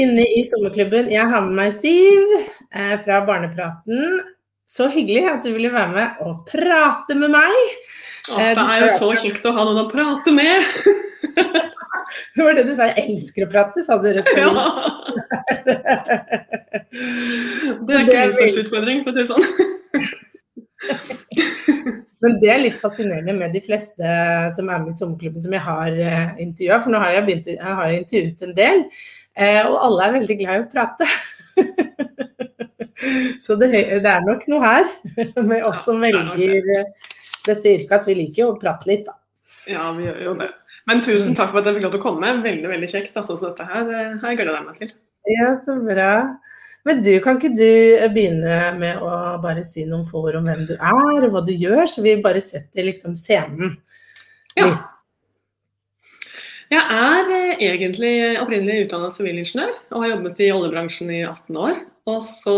Inne i sommerklubben. Jeg har med meg Siv eh, fra Barnepraten. Så hyggelig at du ville være med og prate med meg. Åh, det er jo så kjekt å ha noen å prate med. Det var det du sa. Jeg elsker å prate, sa du rett og ja. Det er ikke min største utfordring, for å si det sånn. Men det er litt fascinerende med de fleste som er med i sommerklubben som jeg har uh, intervjua, for nå har jeg, begynt, jeg har intervjuet en del, og alle er veldig glad i å prate. Så det, det, er nok noe her med oss som velger uh, dette yrket, at vi liker jo å prate litt, da. Ja, vi gjør jo det. Men tusen takk for at jeg fikk lov til å komme. Veldig veldig kjekt. Altså, så dette her, her gleder jeg meg til. Ja, så bra. Men du, kan ikke du begynne med å bare si noen få ord om hvem du er, og hva du gjør, så vi bare setter liksom scenen litt? Ja. Jeg er eh, egentlig opprinnelig utdannet sivilingeniør og har jobbet i oljebransjen i 18 år. Og så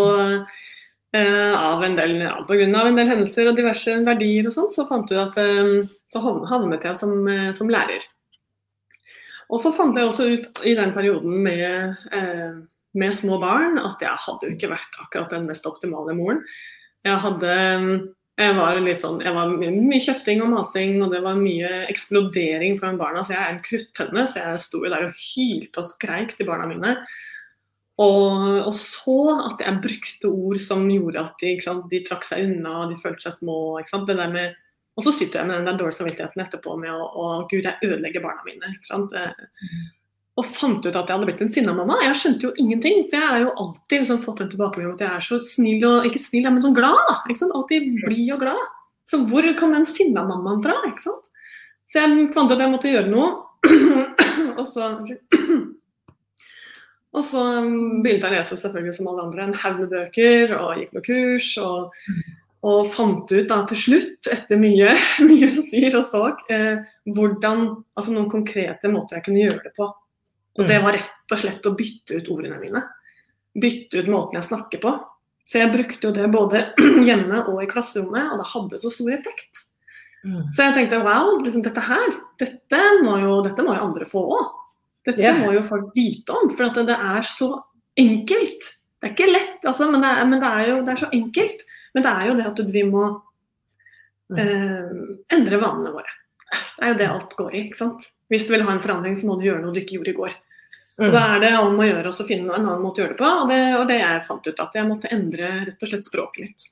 eh, av en del, ja, pga. en del hendelser og diverse verdier og sånn, så fant vi at eh, så havnet jeg som, eh, som lærer. Og så fant jeg også ut i den perioden med, eh, med små barn at jeg hadde jo ikke vært akkurat den mest optimale moren. Jeg hadde jeg var litt sånn, jeg var mye kjefting og masing, og det var mye eksplodering foran barna. Så jeg er en kruttønne, så jeg sto jo der og hylte og skreik til barna mine. Og, og, så at jeg brukte ord som gjorde at de, sant, de trakk seg unna, de følte seg små. Der med og så sitter jeg med den der dårlige samvittigheten etterpå med å, å gud, jeg ødelegger barna mine. Og fant ut at jeg hadde blitt en sinna mamma. Jeg skjønte jo ingenting. For jeg har jo alltid liksom fått den tilbakemeldingen at jeg er så snill og ikke snill, men sånn glad. ikke sant? Alltid blid og glad. Så hvor kom den sinna mammaen fra? ikke sant? Så jeg fant ut at jeg måtte gjøre noe. og så og så um, begynte jeg å lese selvfølgelig som alle andre en haug med bøker og gikk noen kurs. og. Og fant ut da til slutt, etter mye, mye styr og ståk, eh, hvordan, altså noen konkrete måter jeg kunne gjøre det på. Og det mm. var rett og slett å bytte ut ordene mine. Bytte ut måten jeg snakker på. Så jeg brukte jo det både hjemme og i klasserommet, og det hadde så stor effekt. Mm. Så jeg tenkte wow, liksom, dette her, dette må, jo, dette må jo andre få òg. Dette yeah. må jo folk vite om, for det, det, er så enkelt. Det er ikke lett, altså, men, det er, men det er jo det er så enkelt. Men det er jo det at vi må eh, endre vanene våre. Det er jo det alt går i. ikke sant? Hvis du vil ha en forandring, så må du gjøre noe du ikke gjorde i går. Så da er det om å gjøre å finne en annen måte å gjøre det på. Og det, og det jeg fant ut, at jeg måtte endre rett og slett språket litt.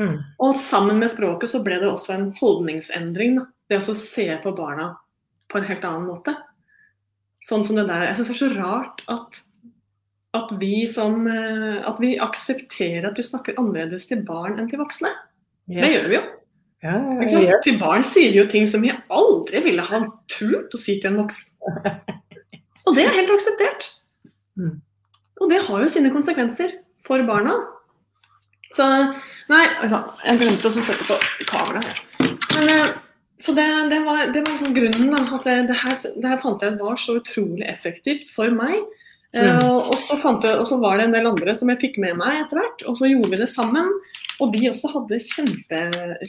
Mm. Og sammen med språket så ble det også en holdningsendring. Da. Det å se på barna på en helt annen måte. Sånn som det der. Jeg syns det er så rart at at vi, som, eh, at vi aksepterer at vi snakker annerledes til barn enn til voksne. Yeah. Det gjør vi jo. Ja, ja, til barn sier vi jo ting som vi aldri ville ha turt å si til en voksen. Og det er helt akseptert. Mm. Og det har jo sine konsekvenser for barna. Så Nei, altså, jeg glemte å sette på kameraet. Men, eh, så det, det, var, det var sånn grunnen. Da, at det, det, her, det her fant jeg var så utrolig effektivt for meg. Uh, og, så jeg, og, så var det en del andre som jeg fikk med meg etter hvert, og så gjorde vi det sammen. Og de også hadde kjempe,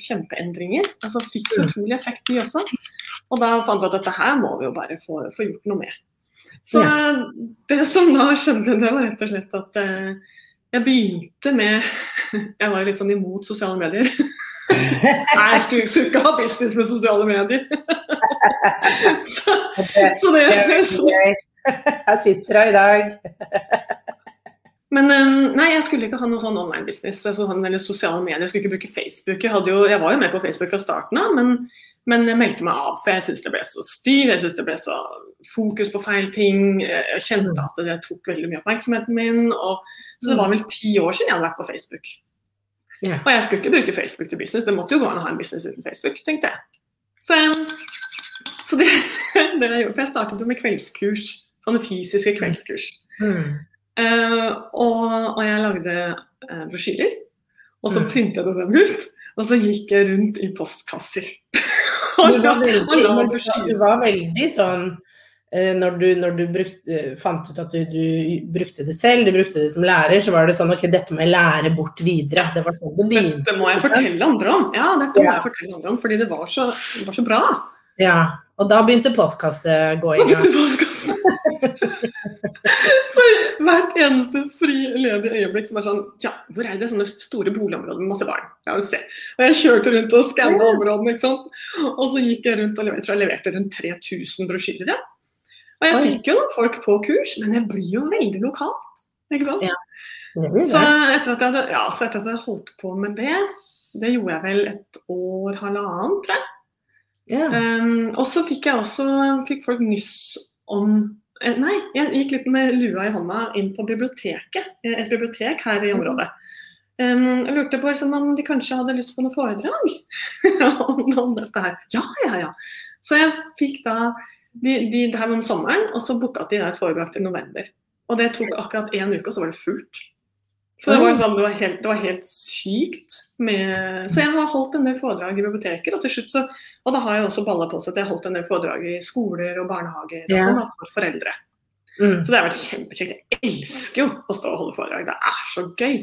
kjempeendringer. altså Fikk så utrolig effekt, de også. Og da fant vi at dette her må vi jo bare få, få gjort noe med. Så ja. det som da skjedde, det var rett og slett at eh, jeg begynte med Jeg var jo litt sånn imot sosiale medier. Nei, jeg skulle, skulle, ikke ha business med sosiale medier. så, så det, så, Jeg sitter her i dag. Men eh, nei, jeg skulle ikke ha noe sånn online business sånn, eller sosiale medier. Jeg skulle ikke bruke Facebook. Jeg, jo, jeg var jo med på Facebook fra starten av, men, men jeg meldte meg av. For jeg syntes det ble så styr, jeg syntes det ble så fokus på feil ting. Jeg kjente at det tok veldig mye oppmerksomheten min. Og, så det var vel ti år siden jeg hadde vært på Facebook. Yeah. Og jeg skulle ikke bruke Facebook til business, det måtte jo gå an å ha en business uten Facebook, tenkte jeg. Så, så det, det jeg gjorde, for jeg startet jo med kveldskurs, sånne fysiske kveldskurs. Mm. Uh, og, og jeg lagde uh, brosjyrer, og så Mm. printet jeg dem ut. Og så gikk jeg rundt i postkasser. Du var veldig, du var- sånn eh, når du, når du brukte, fant ut at du, du brukte det selv, du brukte det som lærer, så var det sånn ok, dette må jeg lære bort videre. Det var sånn det begynte. Dette må jeg fortelle andre om. Ja, dette må Ja. jeg fortelle andre om, fordi det var så, det var så bra. Ja, og da begynte postkassen å gå inn. Så hvert eneste fri, ledige øyeblikk som er sånn Ja, hvor er det sånne store boligområder med masse barn? Jeg vil se. Og jeg kjørte rundt og skanna områdene, ikke sant. Og så gikk jeg rundt og leverte, jeg leverte rundt 3000 brosjyrer. Ja. Og jeg fikk jo noen folk på kurs, men jeg blir jo veldig lokalt. Ikke sant? Ja. Det Så etter at jeg hadde, ja, så etter at jeg holdt på med det, det gjorde jeg vel et år, halvannet, tror jeg. Ja. Um, og så fikk jeg også fikk folk nyss om eh, Nei, jeg gikk litt med lua i hånda inn på biblioteket. eh, Et bibliotek her i området. Um, jeg lurte på liksom, om de kanskje hadde lyst på noe foredrag om, om dette her. Ja, ja, ja. Så jeg fikk da de, de, Det her var om sommeren, og så booka de der foredrag til november. Og det tok akkurat én uke, og så var det fullt. Så det var, sånn, det var, helt, det var helt sykt. Med, så jeg har holdt en del foredrag i biblioteker, og til slutt så og da har jeg også balla på seg at jeg har holdt en del foredrag i skoler og barnehager og sånn, for foreldre. Mm. Så det har vært kjempekjekt. Jeg elsker jo å stå og holde foredrag. Det er så gøy.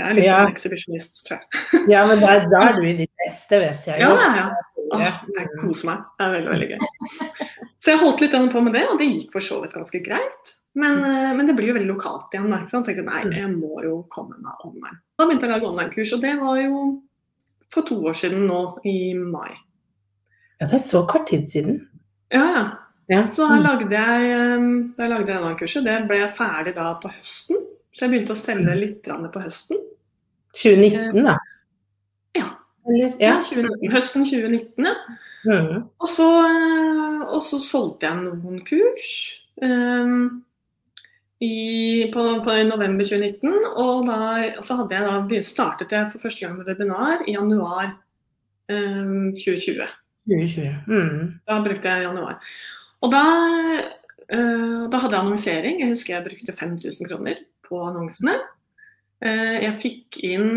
Jeg er litt Ja. sånn ekshibisjonist, tror jeg. ja, men da, da er du i ditt ess, det vet jeg Ja, ja, ja. Åh, jeg koser meg. Det er veldig, veldig gøy. Så jeg holdt litt på med det, og det gikk for så vidt ganske greit. Men, eh, men det blir jo veldig lokalt igjen. Da? Så jeg tenkte nei, jeg må jo komme meg online. Da begynte jeg å lage online-kurs, og det var jo for to år siden nå, i mai. Ja, det er så kort tid siden. Ja, ja. Ja. Så da lagde jeg, um, da lagde jeg online-kurset. Det ble jeg ferdig da på høsten. Så jeg begynte å selge litt på høsten. 2019, da. Eller? Ja, Ja. 2019. Høsten 2019, ja. Mm. Og så, eh, og så solgte jeg noen kurs um, i, på, på i november 2019. Og da, og så hadde jeg da, begynt- startet jeg for første gang med webinar i januar um, 2020. 2020. Mm. Da brukte jeg januar. Og da, uh, da hadde jeg annonsering. Jeg husker jeg brukte 5000 kroner på annonsene. Uh, jeg fikk inn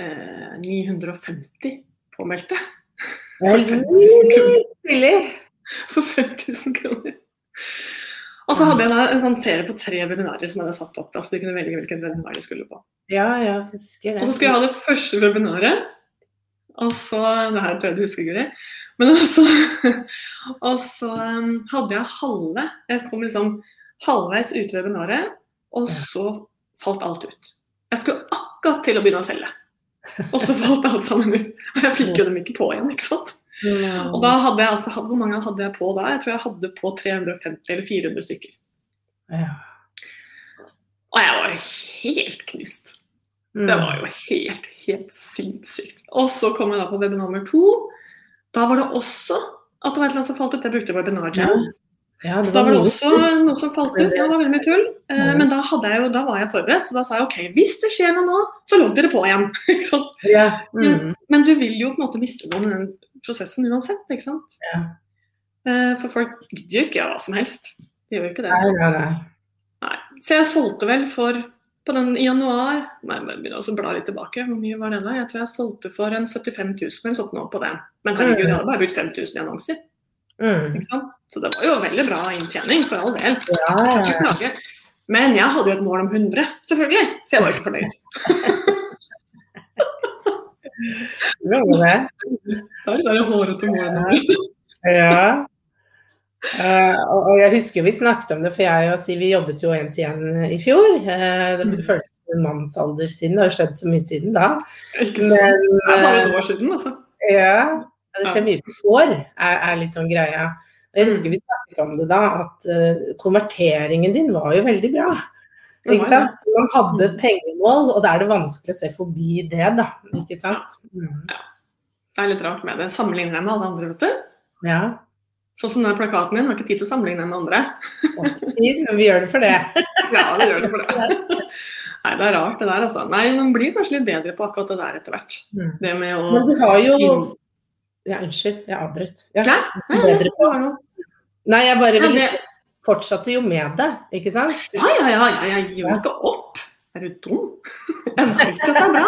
eh, 950 påmeldte For er 5000 kroner. for 5000 kroner. Og så hadde jeg da en sånn serie på tre webinarer som jeg hadde satt opp, da, så de kunne velge hvilken webinar de skulle på. Ja, ja, det. Og så skulle jeg ha det første webinaret. Og så Det her tror jeg du husker, Guri. Men også, og så um, hadde jeg halve Jeg kom liksom halvveis ut i webinaret, og så falt alt ut. Jeg skulle akkurat til å begynne å selge. Og så falt alt sammen ut. Og jeg fikk jo dem ikke på igjen, ikke sant. Og da hadde jeg altså, Hvor mange hadde jeg på da? Jeg tror jeg hadde på 350 eller 400 stykker. Ja. Og jeg var helt knust. Det var jo helt, helt sinnssykt. Og så kom jeg da på webinar nummer to. Da var det også at det var et eller annet som falt ut. Jeg brukte webinar jam. Ja, det Da var det også noe som falt ut. Ja, det var veldig mye tull. Eh, Mm. Men da, jeg jo, da var jeg forberedt, så da sa jeg OK, hvis det skjer noe nå, så logg dere på igjen. Ja. Mm. Men du vil jo på en måte miste i den prosessen uansett, ikke sant? Ja. Eh, For folk gidder jo ikke hva som helst. De gjør jo ikke det. Nei, nei, nei. Så jeg solgte vel for på den i januar Nei, men jeg begynner også å bla litt tilbake. Hvor mye var det da? Jeg tror jeg solgte for en 75 000 eller sånt nå på det. Men herregud, jeg hadde bare brukt 5000 i annonser. Mm. Så det var jo veldig bra inntjening, for all del. Ja. Men jeg hadde jo et mål om 100, selvfølgelig. Så jeg var ikke fornøyd. ja. Det det. Det er de der hårete målene. Ja. Uh, og, jeg husker vi snakket om det, for jeg og Siv vi jobbet jo én til én i fjor. Uh, det Mm. føles som en mannsalder siden, det har skjedd så mye siden da. Ikke? Men Det er bare eh, et år siden, altså. ja, det skjer mye på får, er, er litt sånn greia. Og jeg husker vi snakket om det da, at uh, konverteringen din var jo veldig bra. Ikke sant? Man hadde et pengemål, og da er det vanskelig å se forbi det, da. Ikke sant? Mm. Det er litt rart med det. Sammenligner deg med alle andre, vet du. Ja. Sånn som den plakaten din, har ikke tid til å sammenligne deg med andre. Men vi gjør det for det. Ja, vi gjør det for det. Nei, det er rart det der, altså. Nei, man blir kanskje litt bedre på akkurat det der etter hvert. Mm. Det med å Men du har jo Ja, unnskyld, jeg avbrøt. Ja. Nei, nei, jeg bare vil ville det- fortsatte jo med det, ikke sant? Ja, ja, ja, ja, jeg gir jo ikke opp. Er du dum? Jeg veit at det er bra.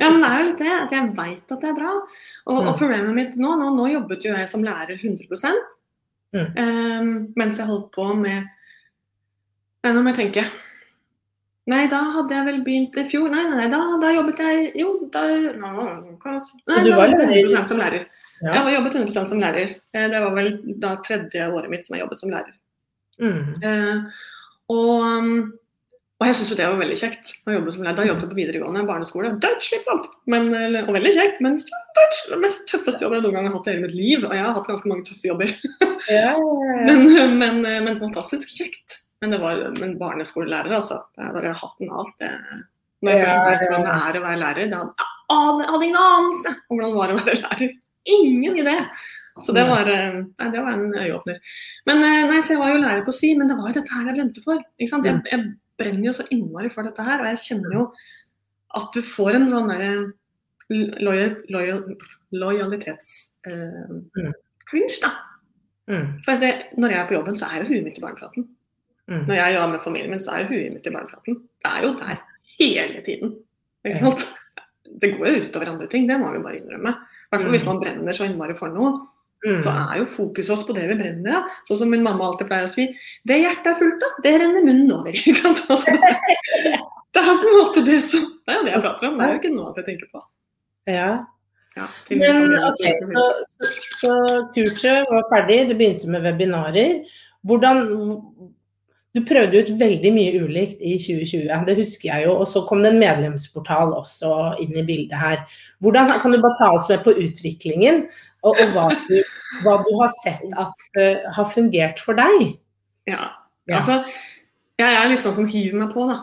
Ja, men det er jo litt det, at jeg veit at det er bra. Og, og Mm. problemet mitt nå, nå Nå jobbet jo jeg som lærer 100 Mm. um, mens jeg holdt på med Nå må jeg tenke. Nei, da hadde jeg vel begynt i fjor. Nei, nei, da, da jobbet jeg Jo, da nå, Nei, Du da var jobbet jeg lærer. 100 som lærer. Ja. Jeg var jobbet 100 som lærer. Eh, Det var vel da tredje året mitt som jeg jobbet som lærer. Mm. Eh, og, um, og jeg syns jo det var veldig kjekt å jobbe som lærer. Da jobbet jeg på videregående barneskole. Dødsslitsomt, men, eller- og veldig kjekt, men døds, det mest tøffeste jobben jeg noen gang har hatt i hele mitt liv. Og jeg har hatt ganske mange tøffe jobber, ja. men, men, men fantastisk kjekt. Men det var men barneskolelærer, altså. Det er bare hatten av. Det, når jeg først vet hvordan det er å være lærer, da hadde jeg hadde ingen anelse om hvordan det var å være lærer. Ingen idé. Så det var, eh, nei, det var en øyeåpner. Men eh, nei, så jeg var jo lærer på si, men det var jo dette her jeg brente for. Ikke sant? Jeg, jeg brenner jo så innmari for dette her, og jeg kjenner jo at du får en sånn derre lojal, lojal, lojalitets eh, Mm. da. Mm. For det, når jeg er på jobben, så er jo huet mitt i barnepraten. Mm. Når jeg gjør med familien min, så er jo huet mitt i barnepraten. Det er jo der hele tiden. Ikke sant? Det går jo utover andre ting, det må vi bare innrømme. I hvert fall hvis man brenner så innmari for noe, Mm. så er jo fokuset oss på det vi brenner av. Sånn som min mamma alltid pleier å si Det hjertet er fullt av, det renner munnen over. Ikke sant? Altså, det, det er på en måte det som Det er jo det jeg prater om, det er jo ikke noe annet jeg tenker på. Ja. Ja, Men ok, så, så, så kurset var ferdig, du begynte med webinarer. Hvordan Du prøvde ut veldig mye ulikt i 2020, det husker jeg jo. Og så kom det en medlemsportal også inn i bildet her. Hvordan Kan du bare ta oss med på utviklingen, og, og hva, du, hva du har sett at uh, har fungert for deg? Ja. Ja. Altså, jeg er litt sånn som hiver meg på, da.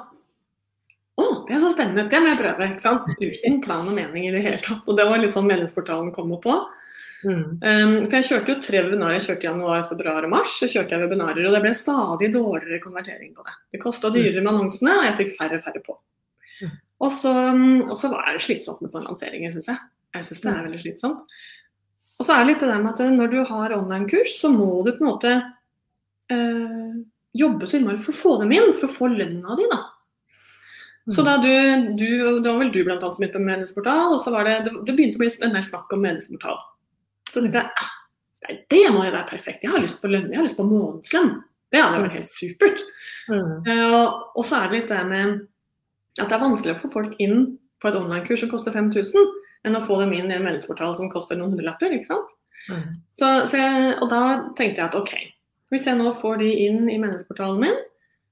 Å, det er så spennende, det må jeg prøve. ikke sant? Uten plan og mening i det hele tatt. Og det var litt sånn medlemsportalen kom opp på. Mm. Um, for jeg kjørte jo tre webinarer. Jeg kjørte i januar, februar og mars. Så kjørte jeg webinarer, og det ble stadig dårligere konvertering på det. Det kosta dyrere med annonsene, og jeg fikk færre og færre på. Mm. Og så, og så var det slitsomt med sånne lanseringer, syns jeg. Jeg syns det er veldig slitsomt. Og så er det litt det der med at når du har online-kurs, så må du på en måte øh, jobbe så innmari for å få dem inn, for å få lønna di, da. Så da du, du, Det var vel du blant annet som begynte med medlemsportal, og så var det, det, det begynte å bli en del snakk om medlemsportal. Så tenkte jeg nei, det må jo være perfekt. Jeg har lyst på lønn, jeg har lyst på månedslønn. Det hadde vært helt supert. Mm. Uh, og så er det litt det med at det er vanskeligere å få folk inn på et online-kurs som koster 5000, enn å få dem inn i en meldingsportal som koster noen hundrelapper. ikke sant? Mm. Så, så jeg, og da tenkte jeg at ok, hvis jeg nå får de inn i meldingsportalen min,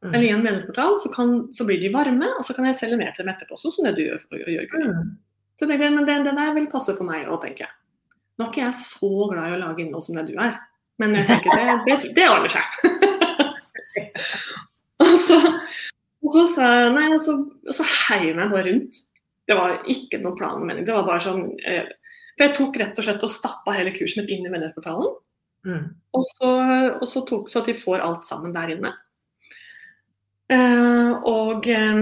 Mm. eller i en meldingsportal, så, kan, så blir de varme, og så kan jeg selge mer til dem etterpå, sånn som det du gjør. For, gjør Mm. Så tenkte jeg, men det, det der vil passe for meg òg, tenker jeg. Nå er ikke jeg så glad i å lage innhold som det du er, men jeg tenker det, det, det ordner seg. og så, og så sa jeg nei, og så, og så heiv jeg meg bare rundt. Det var ikke noen plan og mening. Det var bare sånn eh, For jeg tok rett og slett og stappa hele kurset mitt inn i medlemsportalen. Mm. Og så, og så tok så at de får alt sammen der inne. Eh, og eh,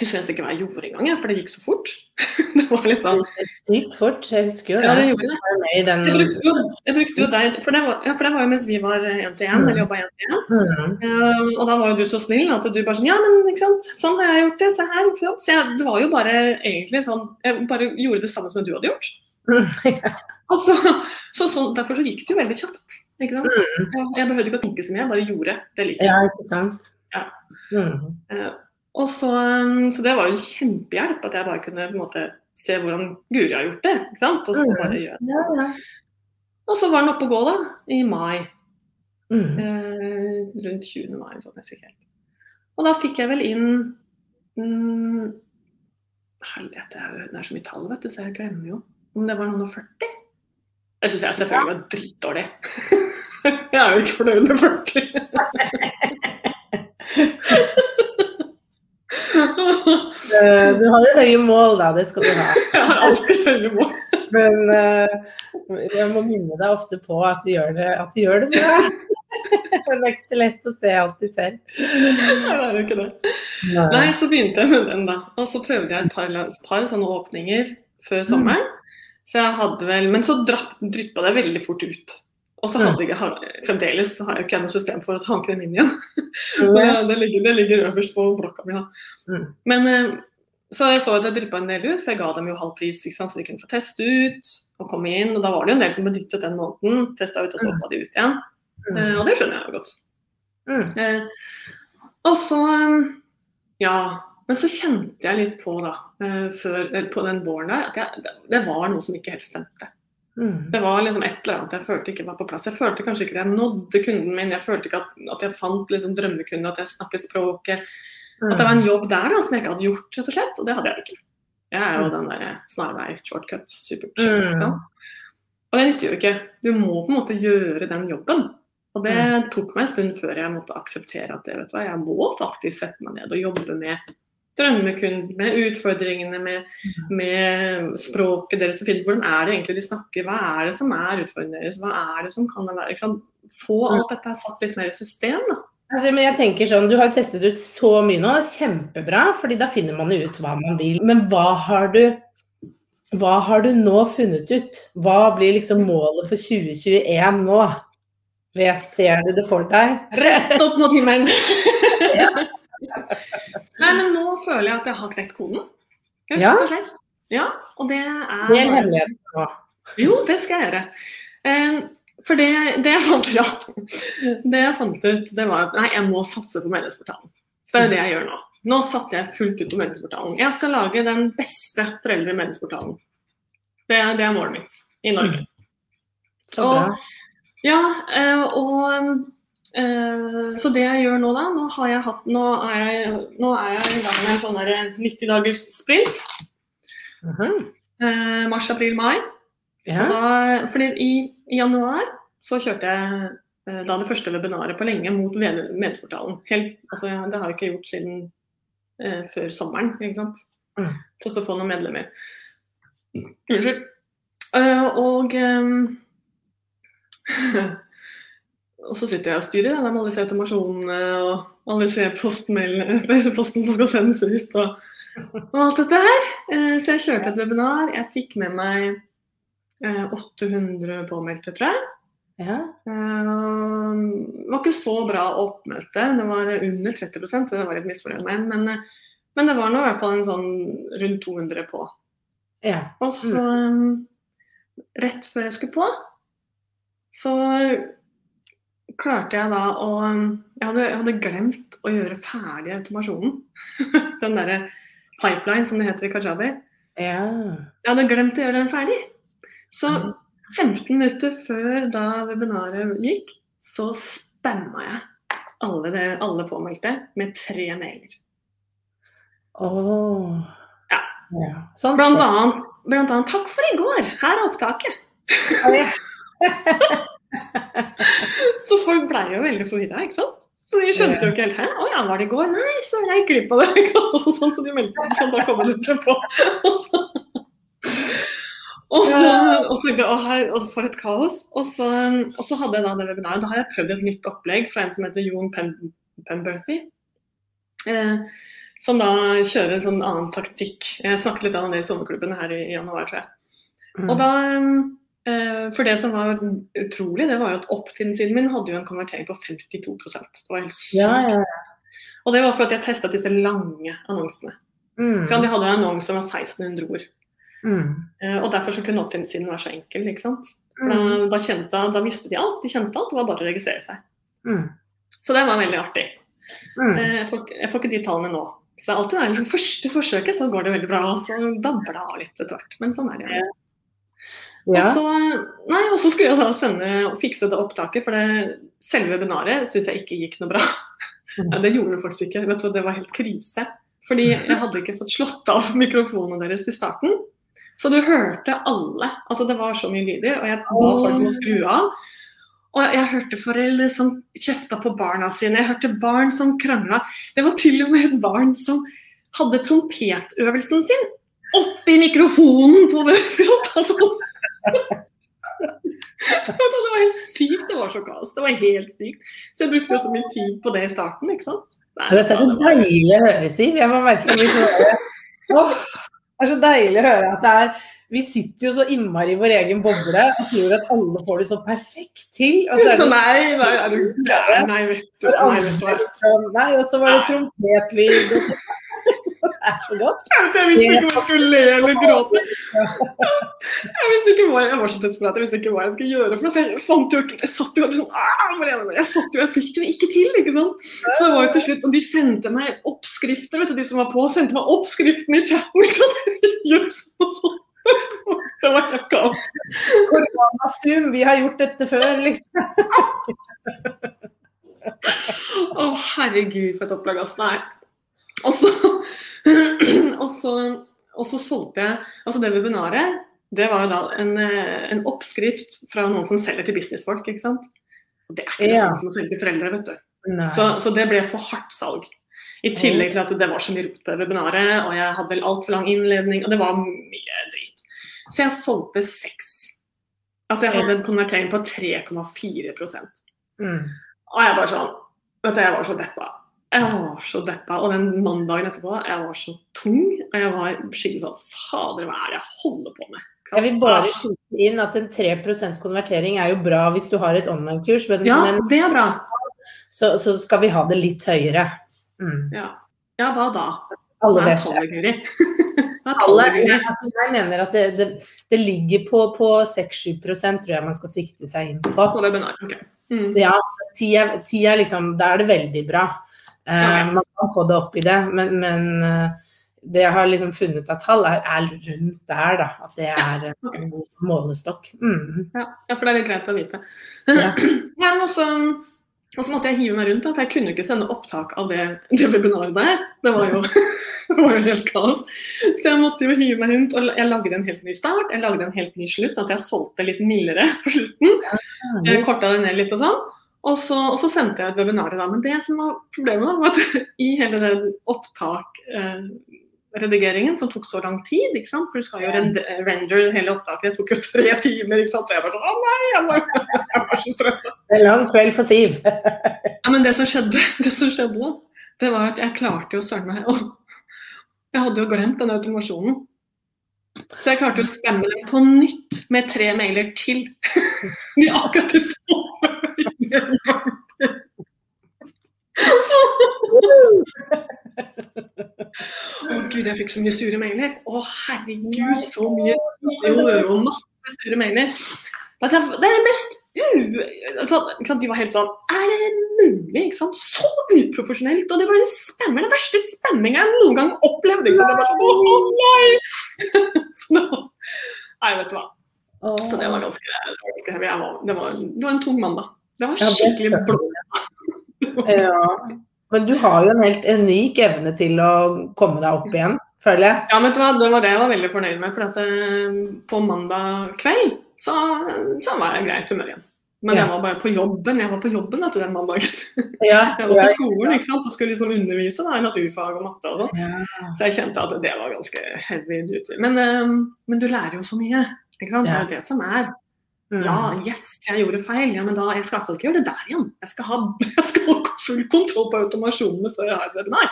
husker nesten ikke hva jeg gjorde engang, for det gikk så fort. det var litt sånn Sykt fort, jeg husker jo det. Ja, det gjorde. Jeg den Jeg brukte jo, jeg brukte jo deg, for det, var, ja, for det var jo mens vi var én til én, eller jobba én til én. Mm. Eh, og da var jo du så snill at du bare sånn Ja, men ikke sant, sånn har jeg gjort det, se her. ikke sant. Så jeg, det var jo bare egentlig sånn Jeg bare gjorde det samme som du hadde gjort. Og så, så, så, Derfor så gikk det jo veldig kjapt. ikke sant? Jeg, jeg behøvde ikke å tenke så mye, jeg bare gjorde det like. Ja, ikke sant. Ja. Mm. Og så, um, så det var jo en kjempehjelp at jeg bare kunne på en måte se hvordan Guri har gjort det. ikke sant? Og så Mm. bare gjøre det. Ja, ja. Og så var den oppe å gå da, i mai. Mm. Eh, rundt 20. mai. Sånn, jeg ikke helt. Og da fikk jeg vel inn mm, Helvete, det er så mye tall, vet du, så jeg glemmer jo om det var noen og 40. Jeg syns jeg selvfølgelig var dritdårlig. jeg er jo ikke fornøyd med 40. Eh, Du har jo høye mål, da. Det skal du ha. Jeg har alltid høye mål. Men eh, jeg må minne deg ofte på at du gjør det, at du gjør det bra. Det er ikke så lett å se alltid selv. Nei, det er jo ikke det. Nei, så begynte jeg med den, da. Og så prøvde jeg et par, par sånne åpninger før sommeren. Så jeg hadde vel Men så dryppa det veldig fort ut. Og så hadde jeg, fremdeles har jeg ikke noe system for å hanke den inn igjen. Det, det, ligger, det ligger øverst på blokka mi. Ja. Mm. Men eh, så jeg så at det dryppa en del ut, for jeg ga dem jo halv pris, så de kunne få teste ut og komme inn. Og da var det jo en del som benyttet den måneden, testa ut og så hoppa de ut igjen. Mm. og det skjønner jeg jo godt. Mm. Eh, og så eh, Ja. Men så kjente jeg litt på, da, eh, før, eh, på den våren der, at jeg, det, det var noe som ikke helt stemte. Mm. Det var liksom et eller annet jeg følte ikke var på plass. Jeg følte kanskje ikke at jeg nådde kunden min, jeg følte ikke at, at jeg fant liksom drømmekunden, at jeg snakket språket. At det var en jobb der da, som jeg ikke hadde gjort, rett og slett. Og det hadde jeg ikke. Jeg er jo den der snarvei, shortcut, supert. Mm. Og det nytter jo ikke. Du må på en måte gjøre den jobben. Og det tok meg en stund før jeg måtte akseptere at det, vet du hva, jeg må faktisk sette meg ned og jobbe med drømmekunden, med utfordringene, med, med språket deres. Hvordan er det egentlig de snakker, hva er det som er utfordringene deres, hva er det som kan være ikke? Få alt dette satt litt mer i system, da. Altså, men jeg tenker sånn, Du har testet ut så mye nå, kjempebra, fordi da finner man ut hva man vil. Men hva har du hva har du nå funnet ut? Hva blir liksom målet for 2021 nå? Vet, ser du det for deg? Rett opp mot himmelen! Nei, men nå føler jeg at jeg har knekt koden. Rett Ja. og slett. Ja, og det er Det er hemmeligheten nå. Jo, det skal jeg gjøre. Um, for det, det, jeg fant, ja. det jeg fant ut, det var at nei, jeg må satse på medlemsportalen. Så det er det jeg gjør nå. Nå satser jeg fullt ut på medlemsportalen. Jeg skal lage den beste foreldre i medlemsportalen. Det, det er målet mitt i Norge. Så bra. Og, ja, eh, og Så det jeg gjør nå, da Nå, har jeg hatt, nå, er, jeg, nå er jeg i gang med en sånn der 90 dagers sprint. Mhm. Eh, mars, april, mai. Ja. da, fordi i, i januar så kjørte jeg eh, da det første webinaret på lenge mot medsportalen. Helt, altså, det har jeg ikke gjort siden eh, før sommeren, ikke sant. Mm. Til å få noen medlemmer. Unnskyld. Uh, og ehm, Og så sitter jeg og styrer da, med alle disse automasjonene og alle disse posten som skal sendes ut. og og alt dette her. Eh, Så jeg kjørte et webinar. Jeg fikk med meg eh, 800 påmeldte, tror jeg. ja. Eh, Det var ikke så bra oppmøte. Det var under 30 så det var litt misfornøyd med. Men, eh, men det var nå i hvert fall en sånn rundt 200 på. ja. Og så, rett før jeg skulle på, så klarte jeg da å Jeg hadde, jeg hadde glemt å gjøre ferdig automasjonen. Den derre pipeline, som det heter i kajabi. ja. Jeg hadde glemt å gjøre den ferdig. Så 15 minutter før da webinaret gikk, så spamma jeg alle, det, alle påmeldte med tre mailer. Åh. Ja. ja. Sånn Blant annet, blant annet 'Takk for i går, her er opptaket'. Oh, ja. Så folk blei jo veldig forvirra, ikke sant? Så de skjønte jo ikke helt Hæ, å ja, var det i går? Nei, så jeg gikk glipp av det. Og så sånn, så de meldte sånn, da kommer jeg ikke på. Og så, og så, og så tenkte jeg, å her, og for et kaos. Og så, og så hadde jeg da det webinaret. Da har jeg prøvd et nytt opplegg fra en som heter Jon Pen Penberthy. Eh, som da kjører en sånn annen taktikk. Jeg snakket litt om det i sommerklubben her i, i januar, tror jeg. Mm. Og da eh, For det som var utrolig, det var jo at opt-in-siden min hadde jo en konvertering på 52% Det var helt sykt. Ja, ja. Og det var for at jeg testa disse lange annonsene. Mm. Så de hadde en annonse som var 1600 ord. Mm. Eh, og derfor så kunne opt-in-siden være så enkel. ikke sant? For Mm. da, da, kjente, da visste de alt, de kjente alt, det var bare å registrere seg. Mm. Så det var veldig artig. Mm. Eh, Jeg får, jeg får ikke de tallene nå. Så det er alltid det liksom første forsøket, så går det veldig bra. Og så dabber det av litt etter hvert. Men sånn er det. jo. Ja. Og, så, nei, og så skulle jeg da sende og fikse det opptaket, for det, selve webinaret syns jeg ikke gikk noe bra. Mm. Ja, det gjorde det faktisk ikke. Vet du, Det var helt krise. Fordi jeg hadde ikke fått slått av mikrofonene deres i starten. Så du hørte alle. Altså Det var så mye lyder, og jeg ba folk om å skru av. Og jeg hørte foreldre som kjefta på barna sine, jeg hørte barn som krangla. Det var til og med barn som hadde trompetøvelsen sin oppi mikrofonen på altså, Det var helt sykt. Det var så kaos. Det var helt sykt. Så jeg brukte jo så mye tid på det i starten, ikke sant. Nei, Dette er så deilig å høre, Siv. Jeg må merke meg sånn Det er så deilig å høre at det er vi sitter jo så innmari i vår egen boble og tror at alle får det så perfekt til. Og så, så nei, nei, er du gæren? Nei, vet du. Nei, vet du. Nei, og så var det trompetlyd. Det er så godt. Jeg visste ikke om jeg skulle le eller gråte. Jeg visste ikke hva jeg, var så desperat, jeg visste ikke hva jeg skulle gjøre. For jeg fant jo ikke Jeg satt jo liksom Jeg satt jo, jeg fikk det ikke til, ikke sant. Så det var jo til slutt Og de sendte meg oppskrifter, vet du, de som var på, sendte meg oppskriften i chatten, ikke sant. Gjør sånn og sånn. Det var helt kaos. Zoom, vi har gjort dette før, liksom. Å, herregud, for et opplag. Altså. Nei. Og så, og, så, og så solgte jeg Altså, det webinaret, det var jo da en, en oppskrift fra noen som selger til businessfolk, ikke sant. Og det er ikke det ja. samme som å selge til foreldre, vet du. Så, så, det ble for hardt salg. I tillegg til at det var så mye rot på det webinaret, og jeg hadde altfor lang innledning, og det var mye drit. Så jeg solgte seks. Altså jeg hadde en konvertering på 3,4% mm. Og jeg bare sånn Vet du, jeg var så deppa. Jeg var så deppa. Og den mandagen etterpå, jeg var så tung. Og jeg var skikkelig sånn Fader, hva er det jeg holder på med? Jeg vil bare skyte inn at en 3% konvertering er jo bra hvis du har et online-kurs, men, ja, det er bra. Så, så, skal vi ha det litt høyere. Mm. Ja. ja, hva da? Alle vet det. Alle, altså jeg mener at det, det, det ligger på, på 6-7 tror jeg man skal sikte seg inn på. På webinar, ok. Mm. Ja, ti er, ti er, liksom, da er det veldig bra. Okay. Man kan få det opp i det, men, men uh, det jeg har liksom funnet av tall, er, er, rundt der, da. At det er ja, en god målestokk. Mm. Ja, ja, for det er litt greit å vite. Ja. ja men også, og så måtte jeg hive meg rundt, da, for jeg kunne ikke sende opptak av det, det webinaret der. Det var jo det var jo helt kaos. Så jeg måtte jo hive meg rundt. Og jeg lagde en helt ny start, jeg lagde en helt ny slutt, sånn at jeg solgte litt mildere på slutten. Jeg korta det ned litt og sånn. Og så, og så sendte jeg et webinar da. Men det som var problemet, var at i hele den opptak eh, redigeringen som tok så lang tid. For du skal jo render hele opptaket. Det tok jo tre timer. ikke sant? Så jeg var sånn Å nei, jeg var, jeg var så stressa. Det er lang kveld for Siv. ja, men det som skjedde, det som skjedde da, det var at jeg klarte jo søren meg jeg hadde jo glemt den automasjonen. Så jeg klarte å skamme den på nytt med tre mailer til. De akkurat det samme. Å gud, jeg fikk så mye sure mailer. Å herregud, så mye. Jo, jo, masse sure mailer. Altså, det er det mest altså, De var helt sånn Er det mulig? Ikke sant? Så uprofesjonelt! Og det var spammer, den verste spamminga jeg noen gang opplevde. Ikke sant? Det var sånn, oh, nei! så da, nei, vet du hva. Så det var ganske, ganske heavy. Var, det, var, det, var, en tung mandag. Det var skikkelig blå. ja. Men du har jo en helt unik evne til å komme deg opp igjen, føler jeg. Ja, vet du hva, det var det jeg var veldig fornøyd med. For at det, på mandag kveld så, så var jeg greit humør igjen. Men jeg var bare på jobben jeg var på jobben vet den mandagen. Ja, jeg var på skolen ikke sant? og skulle liksom undervise da, i naturfag og matte og sånn. Ja. Så jeg kjente at det var ganske heavy duty. Men, um, men du lærer jo så mye. ikke sant? Det er jo det som er. Mm. Ja, yes, jeg gjorde feil. Ja, men da, jeg skal iallfall ikke gjøre det der igjen. Jeg skal, ha, jeg skal ha full kontroll på automasjonene før jeg har et webinar.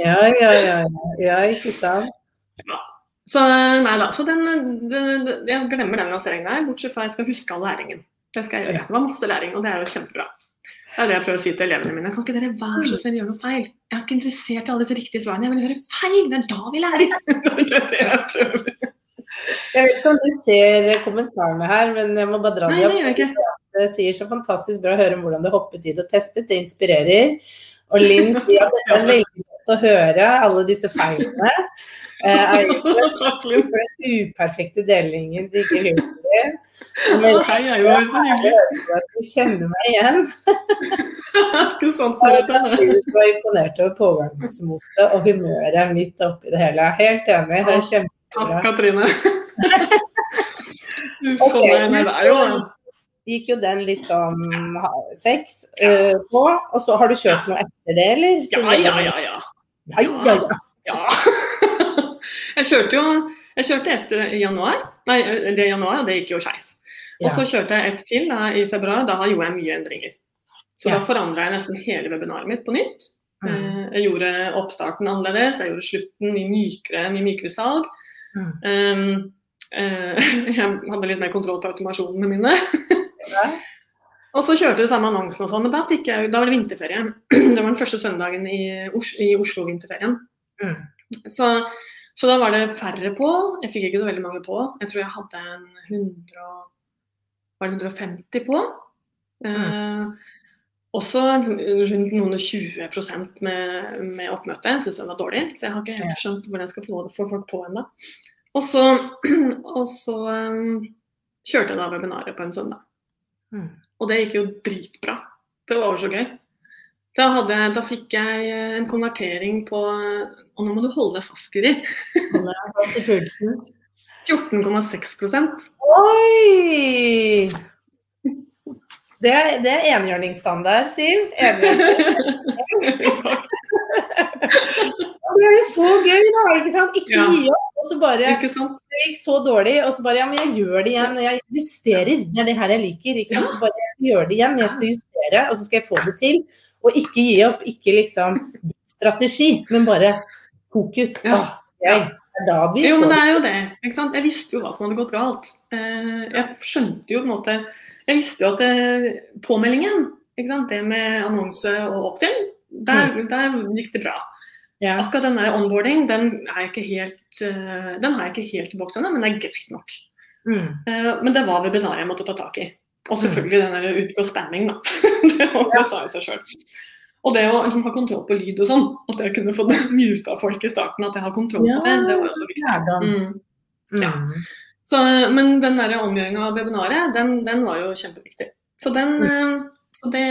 ja, ja, ja, ja, ikke sant. Ja. Så nei da. Så den, den, jeg glemmer den lanseringen der, bortsett fra jeg skal huske all læringen. Det skal jeg gjøre. Det var masse læring, og det er jo kjempebra. Det er det jeg prøver å si til elevene mine. Kan ikke dere være så snill gjøre noe feil? Jeg er ikke interessert i alle disse riktige svarene, jeg vil høre feil! Det er da vi lærer! det er det jeg prøver. Jeg vet ikke om du ser kommentarene her, men jeg må bare dra de opp. Det sier så fantastisk bra å høre om hvordan det hoppet det og testet. Det inspirerer. Og Linn sier at det er veldig godt å høre alle disse feilene. Eh, for den uperfekte delingen digger humoren. Hei, jeg var så hyggelig. Du kjenner meg igjen. Ikke sant, Merete? Jeg var imponert over pågangsmotet og humøret midt oppi det hele. Helt enig. Det er kjempebra. Takk, Katrine. Uff a meg. Det er jo gikk jo den litt sånn sex uh, på. Og så har du kjørt noe etter det, eller? Ja, ja, ja. ja. ja, ja, ja. Ja. jeg kjørte jo jeg kjørte et i januar, nei, det i januar, og det gikk jo skeis. Og så kjørte jeg et til da, i februar. Da gjorde jeg mye endringer. Så da forandra jeg nesten hele webinaret mitt på nytt. Mm. Eh, Jeg gjorde oppstarten annerledes, jeg gjorde slutten mye mykere, mye mykere salg. Mm. Um, uh, jeg hadde litt mer kontroll på automasjonene mine. Og så kjørte vi samme annonsen og sånn, men da, jeg, da var det vinterferie. Det var den første søndagen i, Os i Oslo-vinterferien. Mm. Så, så da var det færre på. Jeg fikk ikke så veldig mange på. Jeg tror jeg hadde en 100, var det 150 på. Eh, også liksom rundt noen og 20% med, med oppmøte. Jeg syns det var dårlig, så jeg har ikke helt skjønt hvordan jeg skal få, få folk på ennå. Og så, og så um, kjørte jeg da webinaret på en søndag. Mm. Og det gikk jo dritbra. Det var så gøy. Da, hadde, da fikk jeg eh, en konvertering på Og nå må du holde deg fast, Guri. Holder deg fast i pulsen. 14,6% Oi! Det det er enhjørningsstandard, Siv. Enhjørning. Det er jo så gøy, da. ikke sant? Ikke Ja. gi opp. Og så bare? Det gikk så dårlig, og så bare Ja, men jeg gjør det igjen. Jeg justerer. Det er det her jeg liker. ikke sant? Bare jeg skal gjøre det igjen, jeg skal justere, og så skal jeg få det til. Og ikke gi opp. Ikke liksom strategi, men bare fokus. Ja. Åh, Jo, men det er jo det. ikke sant? Jeg visste jo hva som hadde gått galt. Eh, Jeg skjønte jo på en måte Jeg visste jo at det, påmeldingen, ikke sant? det med annonse og opt-in, der, der gikk det bra. ja. Akkurat den der onboarding, den, er ikke helt, eh, den har jeg ikke helt boks ennå, men det er greit nok. Mm. Eh, Men det var webinaret jeg måtte ta tak i. Og selvfølgelig den der utgå spamming, da. Det, var- det sa jeg seg sjøl. Og det å liksom, ha kontroll på lyd og sånn, at jeg kunne få muta folk i starten, at jeg har kontroll på det, det var så viktig. Mm. Ja. Så, men den omgjøringa av webinaret, den, den var jo kjempeviktig. Så den eh, så det,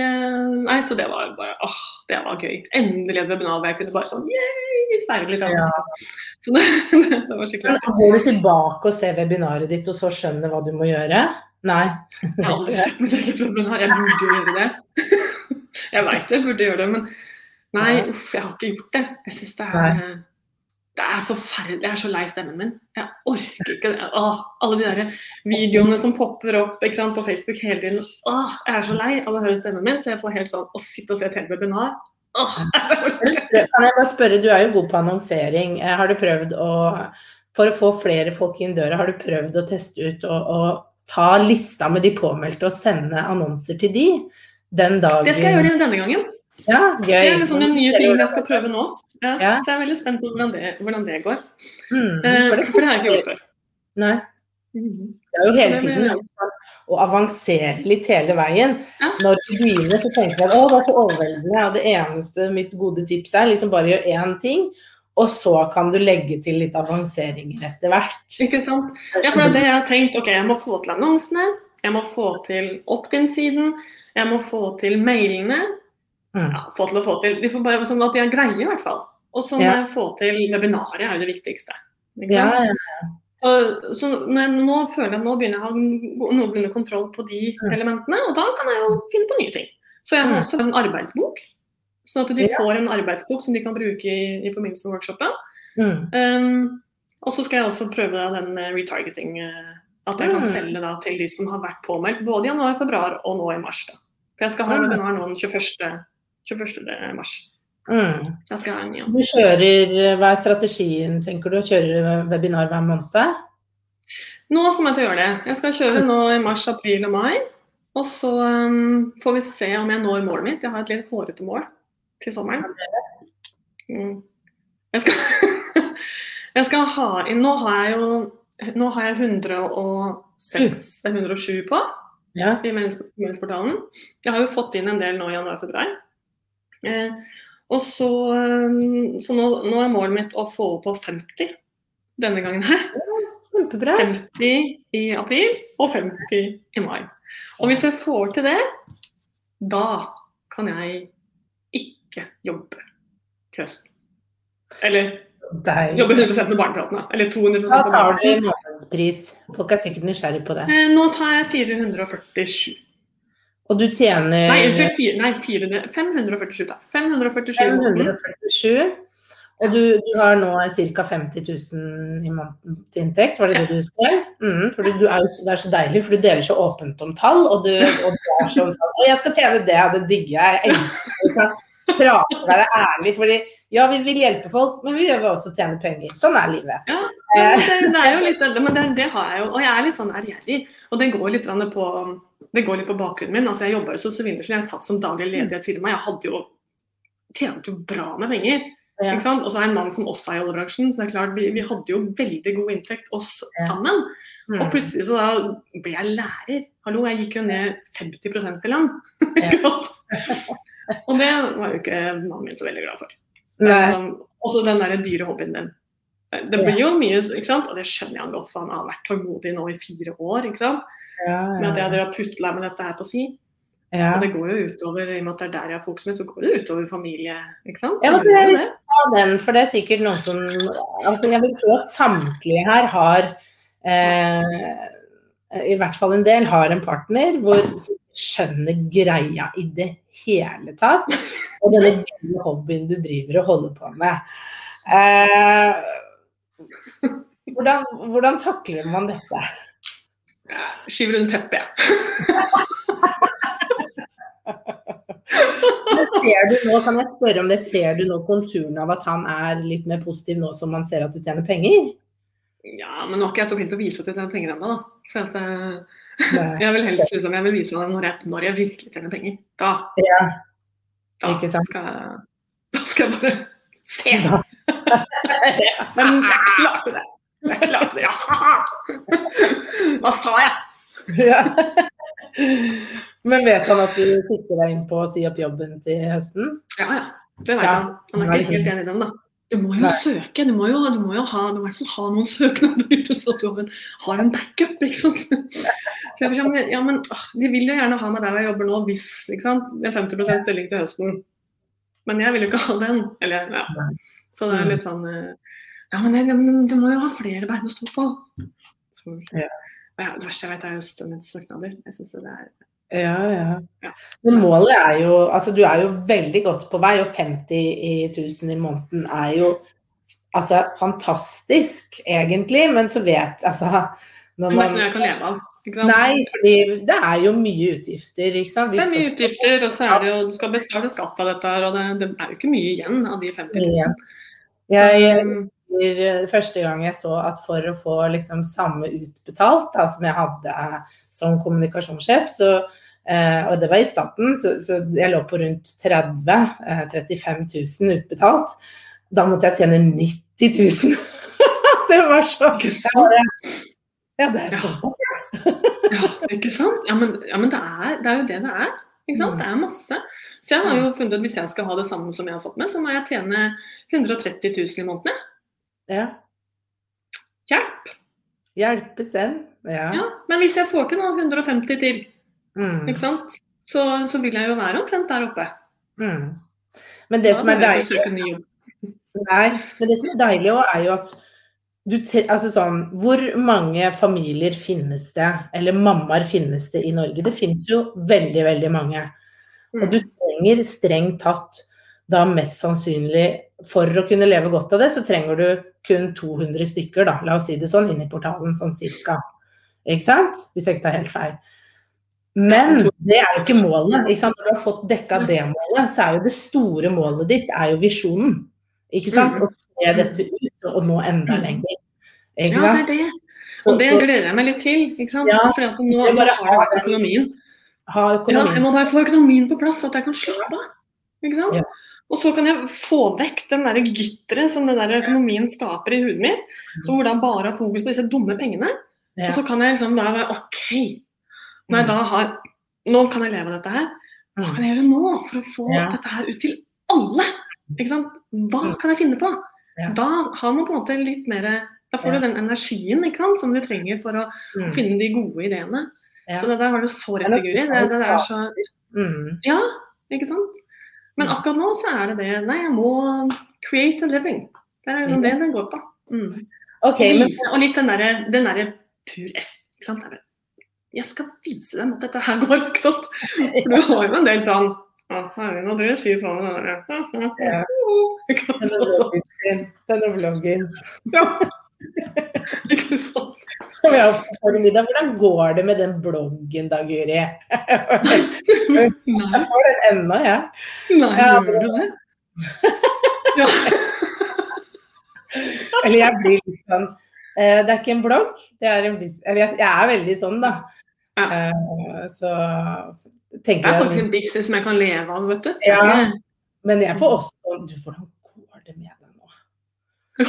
nei, så det var bare åh, det var gøy. Endelig et webinar hvor jeg kunne bare sånn yay, feire litt. Ja. Så det, det var skikkelig Men Går du tilbake og ser webinaret ditt og så skjønner hva du må gjøre? Nei. Jeg har aldri sett mitt eget webinar. Jeg burde gjøre det. Jeg veit jeg burde gjøre det, men nei, uff, jeg har ikke gjort det. Jeg syns det er det er forferdelig. Jeg er så lei stemmen min. Jeg orker ikke det. Åh, alle de der videoene som popper opp sant, på Facebook hele tiden. Åh, jeg er så lei av å høre stemmen min, så jeg får helt sånn å sitte og se et helt webinar. Åh, jeg. Kan jeg bare spørre, du er jo god på annonsering. Eh, Har du prøvd å For å få flere folk inn døra, har du prøvd å teste ut og, og ta lista med de påmeldte og sende annonser til de? Den dagen Det skal jeg gjøre denne gangen. Ja. Det er liksom den nye tingen jeg skal prøve nå. Ja, Ja. Så jeg er veldig spent på hvordan det, hvordan det går. Mm, Eh, for det, For det har jeg ikke gjort før. Nei, det er jo hele tiden å avansere litt hele veien. Når du begynner, så tenker jeg å, det er så overveldende. Og det eneste mitt gode tips er liksom bare gjør én ting, og så kan du legge til litt avanseringer etter hvert. Ikke sant? Ja, for det er det jeg har tenkt. Ok, jeg må få til annonsene, jeg må få til opt-in-siden, jeg må få til mailene. Mm. Ja, få til å få til. Vi får bare sånn at de er greie, i hvert fall. Og så må Ja. jeg få til webinaret, er jo det viktigste. Ja, ja. Og, så når jeg, nå føler jeg at nå begynner jeg å ha noenlunde kontroll på de Mm. elementene, og da kan jeg jo finne på nye ting. Så jeg har Mm. også en arbeidsbok, sånn at de får en arbeidsbok som de kan bruke i, i forbindelse med workshopen. Mm. Um, og så skal jeg også prøve da den eh, retargeting. eh, At jeg kan selge da til de som har vært påmeldt både i januar, februar og nå i mars. da. For jeg skal ha Mm. webinar nå den 21. 21. mars. Mm. Da skal jeg ha en ny. Du kjører, Hva er strategien, tenker du? Kjører webinar hver måned? Nå kommer jeg til å gjøre det. Jeg skal kjøre nå i mars, april og mai. Og så um, får vi se om jeg når målet mitt. Jeg har et litt hårete mål til sommeren. Mm. Jeg skal, jeg skal ha inn Nå har jeg jo nå har jeg 106, det er 107 på Ja. i meldingsportalen. Jeg har jo fått inn en del nå i januar-februar. Eh, og så, um, så nå, nå er målet mitt å få på 50 denne gangen her. Kjempebra. 50 i april og 50 i mai. Og hvis jeg får til det, da kan jeg ikke jobbe til høsten. Eller Deilig. jobbe 100% med barnepratene. Eller 200 Da tar du månedspris. Folk er sikkert nysgjerrig på det. Eh, Nå tar jeg 447. Og du tjener Nei, unnskyld. fire- Nei, 400, 547. da. 547 547. Og du, du har nå ca. 50 000 i måneden til inntekt, var det Ja. det du skrev? Mm, for du, du er det er så deilig, for du deler så åpent om tall, og du, og du er sånn sånn Å, jeg skal tjene det, det digger jeg. Jeg elsker å prate, være ærlig. fordi ja, vi vil hjelpe folk, men vi vil også tjene penger. Sånn er livet. Ja, men det, det er jo litt men det, det har jeg jo. Og jeg er litt sånn ærgjerrig. Og det går litt på det går litt på bakgrunnen min. Altså, jeg jobba jo som sivilingeniør. Jeg satt som daglig leder i et firma. Jeg hadde jo tjente jo bra med penger. Ja. Og så er jeg en mann som også er i oljebransjen, så det er klart vi, vi hadde jo veldig god inntekt oss Ja. sammen. Mm. Og plutselig så da ble jeg lærer. Hallo, jeg gikk jo ned 50 i lønn. Ja. Og det var jo ikke mannen min så veldig glad for. Liksom, også den der dyre hobbyen din. Det blir jo mye, ikke sant? og det skjønner jeg godt, for han har vært tålmodig nå i fire år. ikke sant? Ja, Med at jeg og putla med dette her på si. ja. Og det går jo utover, i og med at det er der jeg har mitt, så går det utover familie. ikke sant? Ja, men jeg det. ta den, for det er sikkert noen som altså Jeg vil tro at samtlige her har eh, I hvert fall en del har en partner hvor skjønner greia i det hele tatt. Og denne gode hobbyen du driver og holder på med. Eh, hvordan, hvordan takler man dette? Skyver under teppet, jeg. Du nå, kan jeg spørre om det, ser du nå konturene av at han er litt mer positiv nå som man ser at du tjener penger? Ja, men nå er ikke jeg så flink til å vise at jeg tjener penger ennå, da. For at, eh, jeg vil helst liksom, jeg vil vise deg når jeg, når jeg virkelig tjener penger. Da, Ja, da? Skal jeg, da skal jeg bare se. Ja. Men jeg klarte det. Jeg klarte det, ja. Hva sa jeg? Ja. Men vet han at du sitter deg inn på å si opp jobben til høsten? Ja, ja. Det vet Ja. han. Han er ikke helt enig i den, da. Du må jo Nei. søke. Du må jo, du må jo ha, du må i hvert fall ha noen søknader ute, så du har en, backup. ikke sant? Så jeg sånn, ja, men De vil jo gjerne ha meg der jeg jobber nå, hvis ikke sant? det er 50 stilling til høsten. Men jeg vil jo ikke ha den. Eller, ja. Så det er litt sånn eh, Ja, men, det, men du må jo ha flere bein å stå på. Så, Ja. Ja, det verste jeg vet, er jo stemme søknader. Jeg syns det er Ja, ja. Ja. Men målet er jo Altså, du er jo veldig godt på vei, og 50 000 i måneden er jo altså fantastisk, egentlig, men så vet Altså når Men det er ikke noe jeg kan leve av. Nei, fordi det er jo mye utgifter, ikke sant. Vi Det er mye utgifter, og så er det jo, du skal betale skatt av dette, og det, det er jo ikke mye igjen av de 50 000. Ja. Jeg, um, første gang jeg så at for å få liksom samme utbetalt da, som jeg hadde som kommunikasjonssjef, så, eh, og det var i staten, så, så jeg lå på rundt 30 eh, 35 000 utbetalt. Da måtte jeg tjene 90 000. det var så Ikke sant? Ja, det er Ja. såpass. Ja, ikke sant? Ja, men, ja, men det, er, det er jo det det er. Sant? Det er masse. Så jeg har jo funnet ut hvis jeg skal ha det samme som jeg har satt med, så må jeg tjene 130 000 i måneden. Ja. Hjelp! Hjelpe send. Ja. Ja. Men hvis jeg får ikke nå 150 til, Mm. ikke sant? Så, så vil jeg jo være omtrent der oppe. Mm. Men det Da som er deilig. Nei, men det som er deilig òg, er jo at du altså sånn, Hvor mange familier finnes det, eller mammaer finnes det i Norge? Det finnes jo veldig, veldig mange. Og du trenger strengt tatt da mest sannsynlig For å kunne leve godt av det, så trenger du kun 200 stykker, da, la oss si det sånn, inn i portalen, sånn cirka. Ikke sant? Hvis jeg ikke tar helt feil. Men det er jo ikke målet. Ikke sant? Når du har fått dekka det målet, så er jo det store målet ditt er jo visjonen. Ikke sant? Mhm. Å se dette ut og nå enda lenger. Ikke Ja, det er det. Og det gleder jeg meg litt til. ikke sant? Ja, For at nå, bare har jeg ha økonomien. Ja, jeg må bare få økonomien på plass, så at jeg kan slappe av. Ikke sant? Ja. Og så kan jeg få vekk den der gitteret som den der økonomien skaper i hodet mitt, så hvor da bare har fokus på disse dumme pengene. Ja. Og så kan jeg liksom da være OK, når jeg da har Nå kan jeg leve av dette her. Hva Mm. kan jeg gjøre nå for å få Ja. dette her ut til alle? Ikke sant? Hva Mm. kan jeg finne på? Ja. Da har man på en måte litt mer Da får du den energien ikke sant, som du trenger for å Mm. finne de gode ideene. Så det der har du så Det rett i, Guri. Det, det, det er så Mm. Ja, ikke sant? Men akkurat nå så er det det Nei, jeg må create a living. Det er liksom det den går på. Mm. Ok, men og litt den derre der pur F. ikke sant? Det Jeg skal vise dem at dette her går, ikke sant? For du har jo en del sånn herregud, nå driver sier fra meg den der. Denne sant? vloggen. Denne vloggen. Ja. Ikke sant? Som jeg ofte får i middag. Hvordan går det med den bloggen da, Guri? Jeg får den ennå, jeg. nei, Ja, gjør du det? Ja. Eller jeg blir litt sånn eh, Det er ikke en blogg, det er en business... Eller jeg, er veldig sånn, da. Ja. tenker jeg Det er faktisk en business som jeg kan leve av, vet du. Ja. Men jeg får også sånn Du, hvordan går det med deg nå?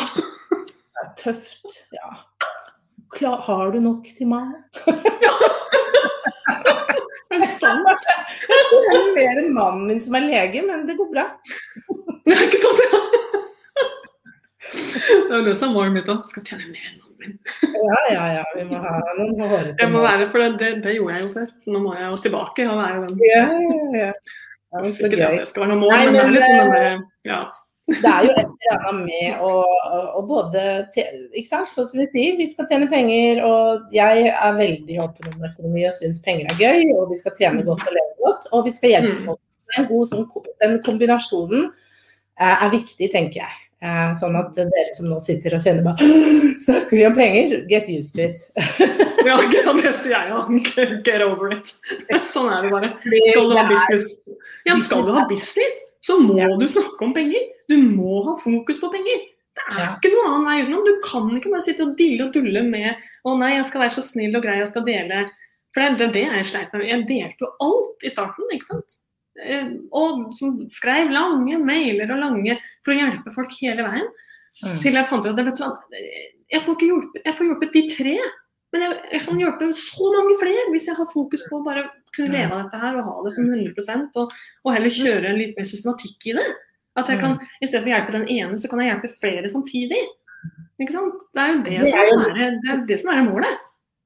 Det er tøft. Ja. Klar, har du nok til mat? Er det sant? Det er mer enn mannen min som er lege, men det går bra. Det er ikke sant, ja. Det er det som er målet mitt òg. Skal tjene mer enn mannen min. Ja, ja, ja. Vi må ha noen hårete Jeg må være, for det, det, det gjorde jeg jo før, så nå må jeg jo tilbake og være den. Ja, ja, ja. ja men Ikke det at det skal være noe mål, Nei, men det er litt sånn den eh, derre Ja. Det er jo et eller annet med å, å, både Ikke sant, sånn som vi sier, vi skal tjene penger, og jeg er veldig åpen om økonomi og syns penger er gøy, og vi skal tjene godt og leve godt, og vi skal hjelpe Mm. folk. En god sånn, den kombinasjonen eh, er viktig, tenker jeg. Eh, sånn at dere som nå sitter og kjenner bare Snakker de om penger? Get used to it. Ja, det sier jeg òg. Get over it. Sånn er det bare. Skal du ha business, ja, skal du ha business, så må du snakke om penger. Du må ha fokus på penger. Det er Ja. ikke noe annen vei utenom. Du kan ikke bare sitte og dille og dulle med å nei, jeg skal være så snill og grei og skal dele. For det er det jeg sleit med. Jeg delte jo alt i starten, ikke sant. Eh, Og som skrev lange mailer og lange for å hjelpe folk hele veien. Mm. Til jeg fant ut at vet du hva, jeg får, hjulpet, jeg får hjulpet de tre. Men jeg, jeg kan hjelpe så mange flere hvis jeg har fokus på å bare kunne leve av dette her og ha det som 100 og, og heller kjøre litt mer systematikk i det. At jeg kan, I stedet for å hjelpe den ene, så kan jeg hjelpe flere samtidig. Ikke sant? Det er jo det, Det som, er jo- er, det, er det som er målet.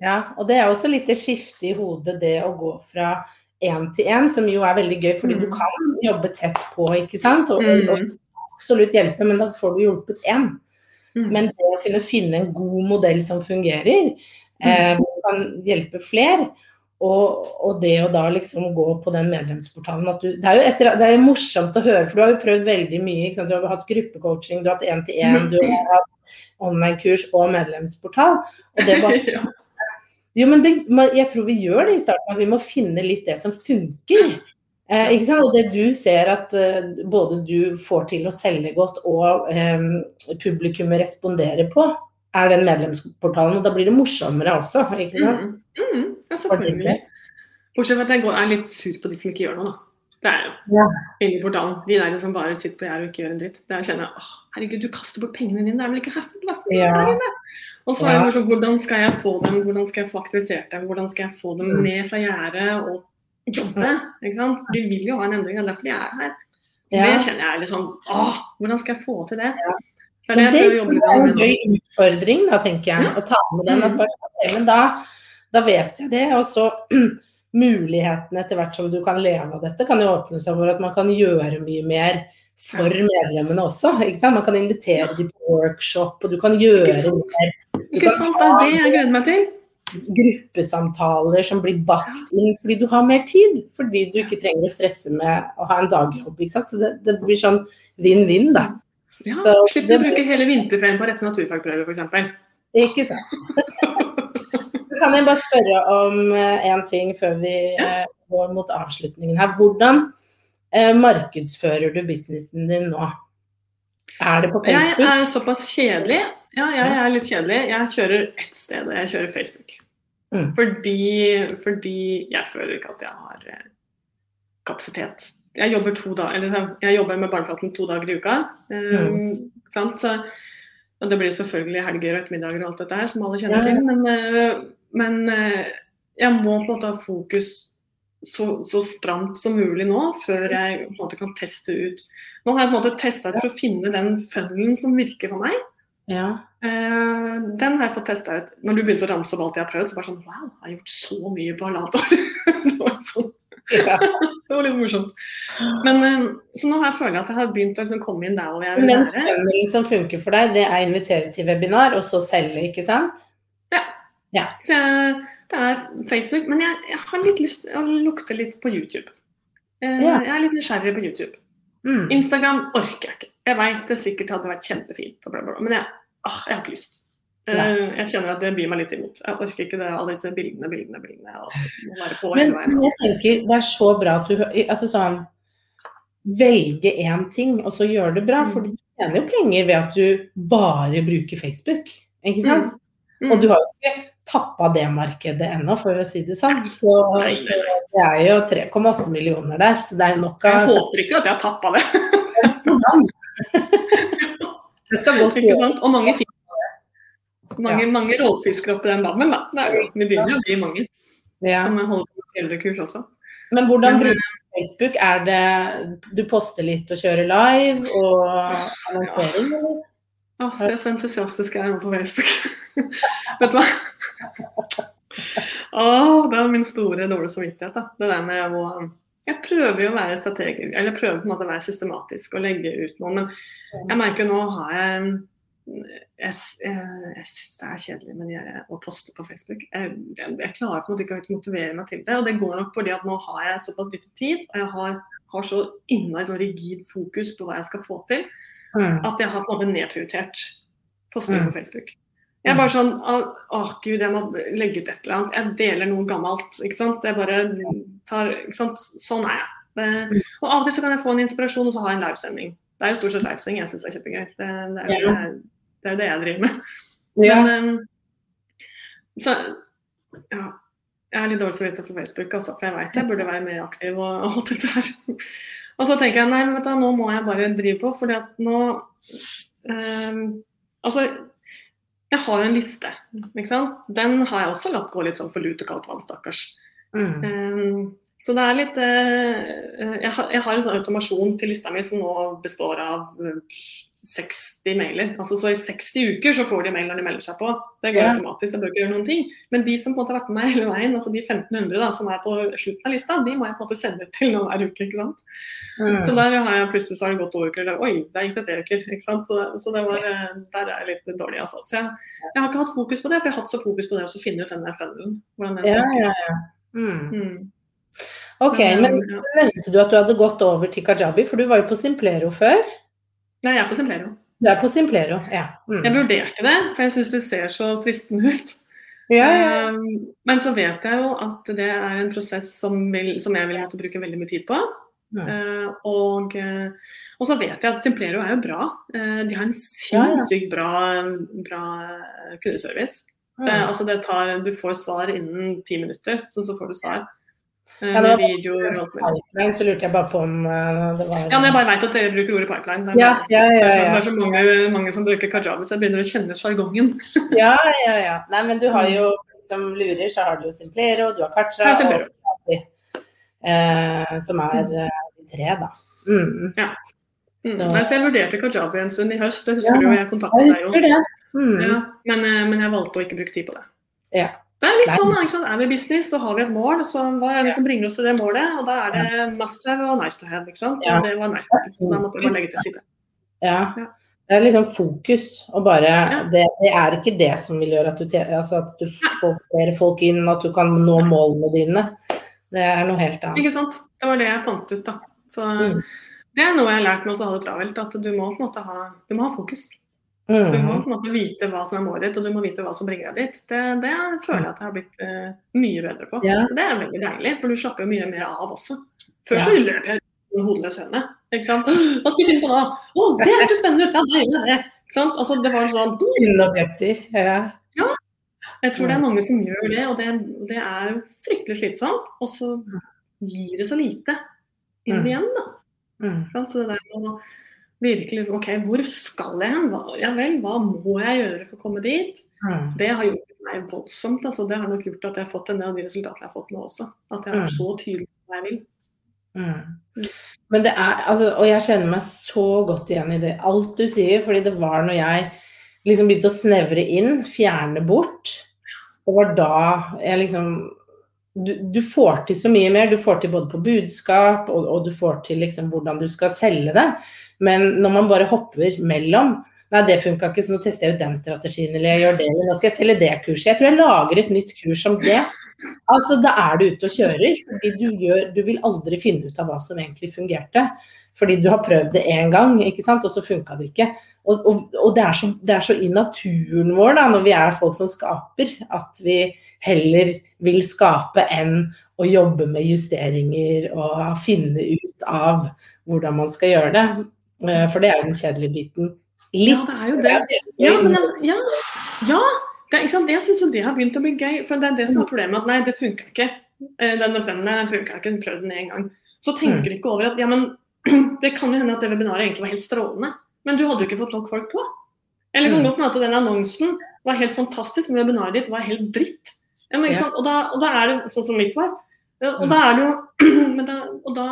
Ja, og det er også litt det skiftet i hodet, det å gå fra én til én, som jo er veldig gøy, fordi du Mm. kan jobbe tett på, ikke sant. Og, og, Mm. absolutt hjelpe, men da får du hjulpet én. Mm. Men det å kunne finne en god modell som fungerer, eh, hvor du kan hjelpe flere, og, og det å da liksom gå på den medlemsportalen du, det, er etter, det er jo morsomt å høre, for du har jo prøvd veldig mye. Du har hatt gruppecoaching, du har hatt én-til-én, du har hatt online-kurs og medlemsportal. Og det var jo, men det, jeg tror vi gjør det i starten, at vi må finne litt det som funker. Eh, ikke sant? Og det du ser at eh, både du får til å selge godt og eh, publikummet responderer på, er den medlemsportalen. Og da blir det morsommere også, ikke sant? Mm. Mm. Ja, selvfølgelig. Bortsett fra at jeg går, er litt sur på de som ikke gjør noe, da. Det er jo. Ja. Inni portalen. De der som bare sitter på gjerdet og ikke gjør en dritt. Der kjenner jeg herregud, du kaster bort pengene dine. Det er vel ikke er for Ja. Og så er det bare sånn, hvordan skal jeg få dem, hvordan skal jeg få aktivisert dem, hvordan skal jeg få dem Mm. ned fra gjerdet og jobbe? ikke sant? For de vil jo ha en endring, det er derfor de er her. Så Ja. Det kjenner jeg er litt sånn, åh, hvordan skal jeg få til det? Det er det det er en gøy utfordring, da, tenker jeg. Ja. Å ta med den. At Mm. ok, men da, da vet jeg det. Og så mulighetene etter hvert som du kan leve av dette, kan jo åpne seg for at man kan gjøre mye mer for medlemmene også. Ikke sant? Man kan invitere dem på workshop, og du kan gjøre Ikke sant? mer. Du Ikke sant? Det er det jeg gleder meg til. gruppesamtaler som blir bakt inn fordi du har mer tid. Fordi du ikke trenger å stresse med å ha en dagjobb. Ikke sant? Så det, det blir sånn vinn-vinn, da. Ja, Slipp å bruke hele vinterferien på å rette naturfagprøver, f.eks. Ikke sant. Kan jeg bare spørre om én ting før vi eh, går mot avslutningen her. Hvordan eh, markedsfører du businessen din nå? Er det på Facebook? Jeg er såpass kjedelig. Ja, jeg er litt kjedelig. Jeg kjører ett sted, og jeg kjører Facebook. Mm. Fordi, fordi jeg føler ikke at jeg har eh, kapasitet. Jeg jobber, to da, eller, sånn, jeg jobber med Barnepraten to dager i uka. Um, sant? Så, og det blir selvfølgelig helger og ettermiddager og alt dette her, som alle kjenner Ja. til. Men, eh, men eh, jeg må på en måte ha fokus så, så stramt som mulig nå, før jeg på en måte kan teste ut. Nå har jeg på en måte testa ut for å finne den funnelen som virker for meg. Ja. Eh, den har jeg fått testa ut. Når du begynte å ramse opp alt jeg har prøvd, så bare sånn Wow, jeg har gjort så mye på halvannet år. det, var sånn, ja. det var litt morsomt. Men, eh, så nå jeg følt at jeg har begynt å liksom komme inn der hvor jeg vil den være. funnelen som funker for deg, det er å invitere til webinar, og så selge, ikke sant? Så det er Facebook. Men jeg, jeg har litt lyst til å lukte litt på YouTube. Eh, Ja. Jeg er litt nysgjerrig på YouTube. Mm. Instagram orker jeg ikke. Jeg veit det sikkert hadde vært kjempefint, men jeg, ah, jeg har ikke lyst. Uh, jeg kjenner at det byr meg litt imot. Jeg orker ikke det, alle disse bildene, bildene, bildene. Men jeg tenker det er så bra at du altså sånn Velge én ting, og så gjøre det bra. For du tjener jo penger ved at du bare bruker Facebook. Ikke sant? Mm. Og du har jo ikke tappa det markedet ennå, for å si det sånn. Så, så det er jo 3,8 millioner der, så det er nok nok Jeg håper ikke at jeg har tappa det. Det skal godt gjøres. Og mange fisk. Mange, mange råfisker oppi den dammen, da. Det er jo, vi begynner å bli mange Ja. som holder på med eldrekurs også. Men hvordan bruker du Facebook? Er det Du poster litt og kjører live og annonsering, eller? Å, se så entusiastisk jeg er overfor Facebook. Vet du hva? Å, det er min store dårlige samvittighet. da. Det der med å Jeg prøver jo å være strategisk, eller jeg prøver på en måte å være systematisk og legge ut noe, men jeg merker jo nå har jeg jeg, jeg, jeg syns det er kjedelig med de å poste på Facebook. Jeg, jeg, jeg klarer på en måte ikke å motivere meg til det. Og det går nok fordi at nå har jeg såpass lite tid, og jeg har, har så innmari sånn rigid fokus på hva jeg skal få til, Mm. at jeg har på en måte nedprioritert posting Mm. på Facebook. Jeg er bare sånn Å, gud, jeg må legge ut et eller annet. Jeg deler noe gammelt. ikke sant? Jeg bare tar ikke sant? Sånn er jeg. Mm. Det, og av og til så kan jeg få en inspirasjon, og så ha en livesending. Det er jo stort sett livesending jeg syns er kjempegøy. Det, det, er, jo det, det er det jeg driver med. Ja. Men um, så ja. Jeg er litt dårlig samvittighet for Facebook, altså, for jeg vet jeg burde være mer aktiv og alt dette her. Og så tenker jeg nei, men vet du, nå må jeg bare drive på, fordi at nå eh, Altså, jeg har jo en liste, ikke sant. Den har jeg også latt gå litt sånn for lut og kaldt vann, stakkars. Mm. Um, så det er litt eh, jeg, har, jeg har en sånn automasjon til lista mi som nå består av eh, 60 mailer. Altså Så i 60 uker så får de mail når de melder seg på. Det går Ja. automatisk, jeg bør ikke gjøre noen ting. Men de som på en måte har vært med meg hele veien, altså de 1500 da, som er på slutten av lista, de må jeg på en måte sende til noen hver uke. ikke sant? Mm. Så der har jeg plutselig så har det gått to uker, eller oi, det gikk det tre uker. ikke sant? Så, så det var, eh, der er jeg litt dårlig, altså. Så jeg, jeg har ikke hatt fokus på det, for jeg har hatt så fokus på det å så finne ut den der funnelen. Hvordan den Ja, funker. ja, ja. Mm. Mm. Ok, men ja. nevnte du at du hadde gått over til kajabi, for du var jo på Simplero før? Nei, jeg er på Simplero. Du er på Simplero, ja. Mm. Jeg vurderte det, for jeg syns det ser så fristende ut. ja, ja. Um, Men så vet jeg jo at det er en prosess som, vil, som jeg vil måtte bruke veldig mye tid på. Mm. Uh, og, uh, og så vet jeg at Simplero er jo bra. Uh, de har en sinnssykt bra, bra kundeservice. Mm. Uh, altså det tar, du får svar innen ti minutter, så, så får du svar. Uh, Ja, det var- videoer og. Pipeline, så lurte jeg bare på om eh, det var Ja, men jeg bare veit at dere bruker ordet pipeline. Det er, Ja, ja, det ja. så, det er så mange, mange som bruker kajabi, så jeg begynner å kjenne sjargongen. Ja, ja, ja. Nei, men du har jo som lurer, så har du Simplero, du har Kartra Ja, og Kajabi, eh, som er eh, tre, da. Mm. Ja. Mm. Så jeg vurderte kajabi en stund i høst, det husker Ja, du jo, jeg kontaktet deg jo. det. Mm. Ja, men, eh, men jeg valgte å ikke bruke tid på det. Ja. Det er litt Nei. sånn, ikke sant? Er vi i business, så har vi et mål. Så hva er det som bringer oss til det målet? Og da er det must have og nice to have. ikke sant? Ja. Og det var nice to have, så da måtte bare legge til side. Ja. Ja. Det er liksom fokus, og bare Ja. det, det er ikke det som vil gjøre at du, altså at du får flere folk inn, at du kan nå målene dine. Det er noe helt annet. Ikke sant? Det var det jeg fant ut, da. Så Mm. det er noe jeg har lært med å ha det travelt, at du må på en måte ha, du må ha fokus. Du må Mm. på en måte vite hva som er målet ditt, og du må vite hva som bringer deg dit. Det, det føler jeg at jeg har blitt uh, mye bedre på. Ja. Så det er veldig deilig, for du slapper jo mye mer av også. Før Ja. så løp jeg med hodeløs høne. Ikke sant? Hva skal vi finne på da? Å, det hørtes spennende ut! Ja, det gjør det. Ikke sant? Altså, det var sånn Fine objekter. Ja. Jeg tror det er mange som gjør det, og det, det er fryktelig slitsomt. Og så gir det så lite inn Mm. igjen, da. Mm. Så det der med virkelig OK, hvor skal jeg hen? Hva, ja vel, hva må jeg gjøre for å komme dit? Mm. Det har gjort meg voldsomt. Altså. Det har nok gjort at jeg har fått en del av de resultatene jeg har fått nå også. At jeg er Mm. så tydelig på hva jeg vil. Mm. Men det er, altså, og jeg kjenner meg så godt igjen i det, alt du sier, fordi det var når jeg liksom begynte å snevre inn, fjerne bort, og var da jeg liksom du, du får til så mye mer, du får til både på budskap, og, og du får til liksom hvordan du skal selge det, men når man bare hopper mellom Nei, det funka ikke, så nå tester jeg ut den strategien, eller jeg gjør det, eller nå skal jeg selge det kurset. Jeg tror jeg lager et nytt kurs om det. Altså, da er du ute og kjører. fordi du, gjør, du vil aldri finne ut av hva som egentlig fungerte. Fordi du har prøvd det én gang, ikke sant? og så funka det ikke. Og, og, og det, er så, det, er så, i naturen vår, da, når vi er folk som skaper, at vi heller vil skape enn å jobbe med justeringer og finne ut av hvordan man skal gjøre det. Eh, for det er jo den kjedelige biten. Litt. Ja, det er jo det. Ja, men altså, ja. ja. Det, ikke sant? Jeg syns jo det har begynt å bli gøy. For det er det som er problemet. At nei, det funka ikke. Eh, denne femmeren den funka ikke, prøvd den én gang. Så tenker mm. du ikke over at ja, men det kan jo hende at det webinaret egentlig var helt strålende, men du hadde jo ikke fått nok folk på. Eller det kan mm. godt hende at den annonsen var helt fantastisk, men webinaret ditt var helt dritt. Ja, men, og, da, og, da, er det sånn som mitt var. Og mm. da er det jo da, Og da,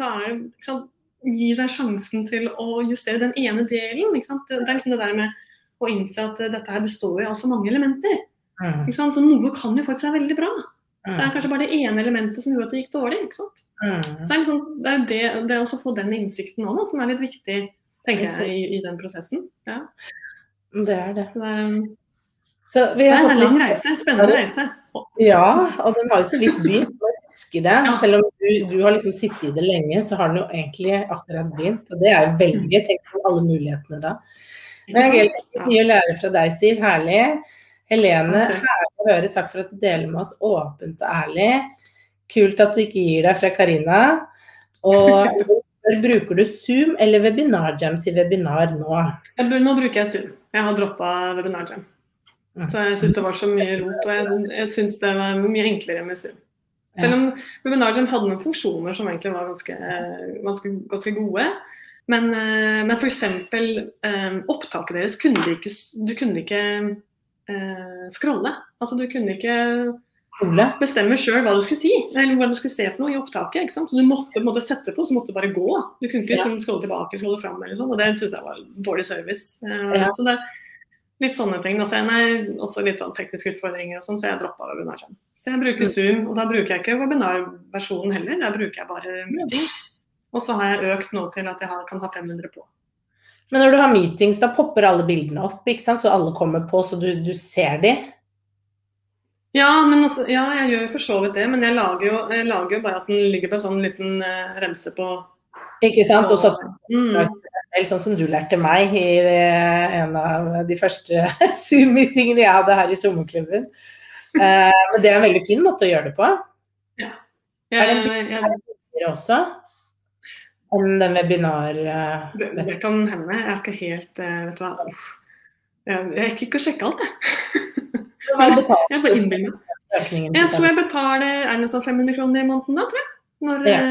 da er det ikke Gi deg sjansen til å justere den ene delen. Ikke sant? Det er liksom det der med å innse at dette her består av så mange elementer. Mm. Ikke sant? Så noe kan jo faktisk være veldig bra. Så er det kanskje bare det ene elementet som gjorde at det gikk dårlig. ikke sant? Mm. Så det er, liksom, det, er det, det å få den innsikten òg, som er litt viktig tenker jeg, i, i den prosessen. Ja. Det er det. Så det, så det er en lang reise. Spennende reise. Ja, og den har jo så vidt begynt. Huske det. Ja. Selv om du, du, har liksom sittet i det lenge, så har den jo egentlig akkurat begynt. Og det er jo veldig gøy. Tenk på alle mulighetene da. Men jeg har mye å lære fra deg, Siv. Herlig. Helene, herlig å høre. Takk for at du deler med oss åpent og ærlig. Kult at du ikke gir deg fra Karina. Og bruker du Zoom eller WebinarJam til webinar nå? Nå bruker jeg Zoom. Jeg har droppa WebinarJam. Så jeg syns det var så mye rot, og jeg, jeg syns det var mye enklere med Zoom. Selv om WebinarJam hadde noen funksjoner som egentlig var ganske, ganske, ganske gode. Men, eh, men f.eks. Eh, opptaket deres kunne de ikke Du kunne ikke eh, scrolle. Altså du kunne ikke bestemme sjøl hva du skulle si, eller hva du skulle se for noe i opptaket. Så du måtte, måtte sette på, så måtte du bare gå. Du kunne ikke ja. Liksom scrolle tilbake scrolle fram, eller sånn, og det syns jeg var dårlig service. Eh, ja. Så det litt sånne ting. Og så også litt sånn tekniske utfordringer og sånn, så jeg droppa webinar. Så jeg bruker mm. Zoom, og da bruker jeg ikke webinarversjonen heller, da bruker jeg bare meetings. Og så har jeg økt nå til at jeg kan ha 500 på. Men når du har meetings, da popper alle bildene opp, ikke sant? så alle kommer på, så du, du ser de? Ja, men altså, ja, jeg gjør jo for så vidt det, men jeg lager jo, jeg lager jo bare at den ligger på en sånn liten uh, remse på Ikke sant. Og så mm. Sånn som du lærte meg i en av de første Zoom-meetingene jeg hadde her i sommerklubben. Uh, men det er en veldig fin måte å gjøre det på. Ja. Ja, er det billigere også? Om den webinar... Det, det, kan hende. Jeg er ikke helt uh, Vet du hva. Jeg, gikk ikke og sjekka alt, jeg. jeg bare innbiller meg. Jeg tror jeg betaler er det sånn 500 kroner i måneden da, tror jeg. Når, ja.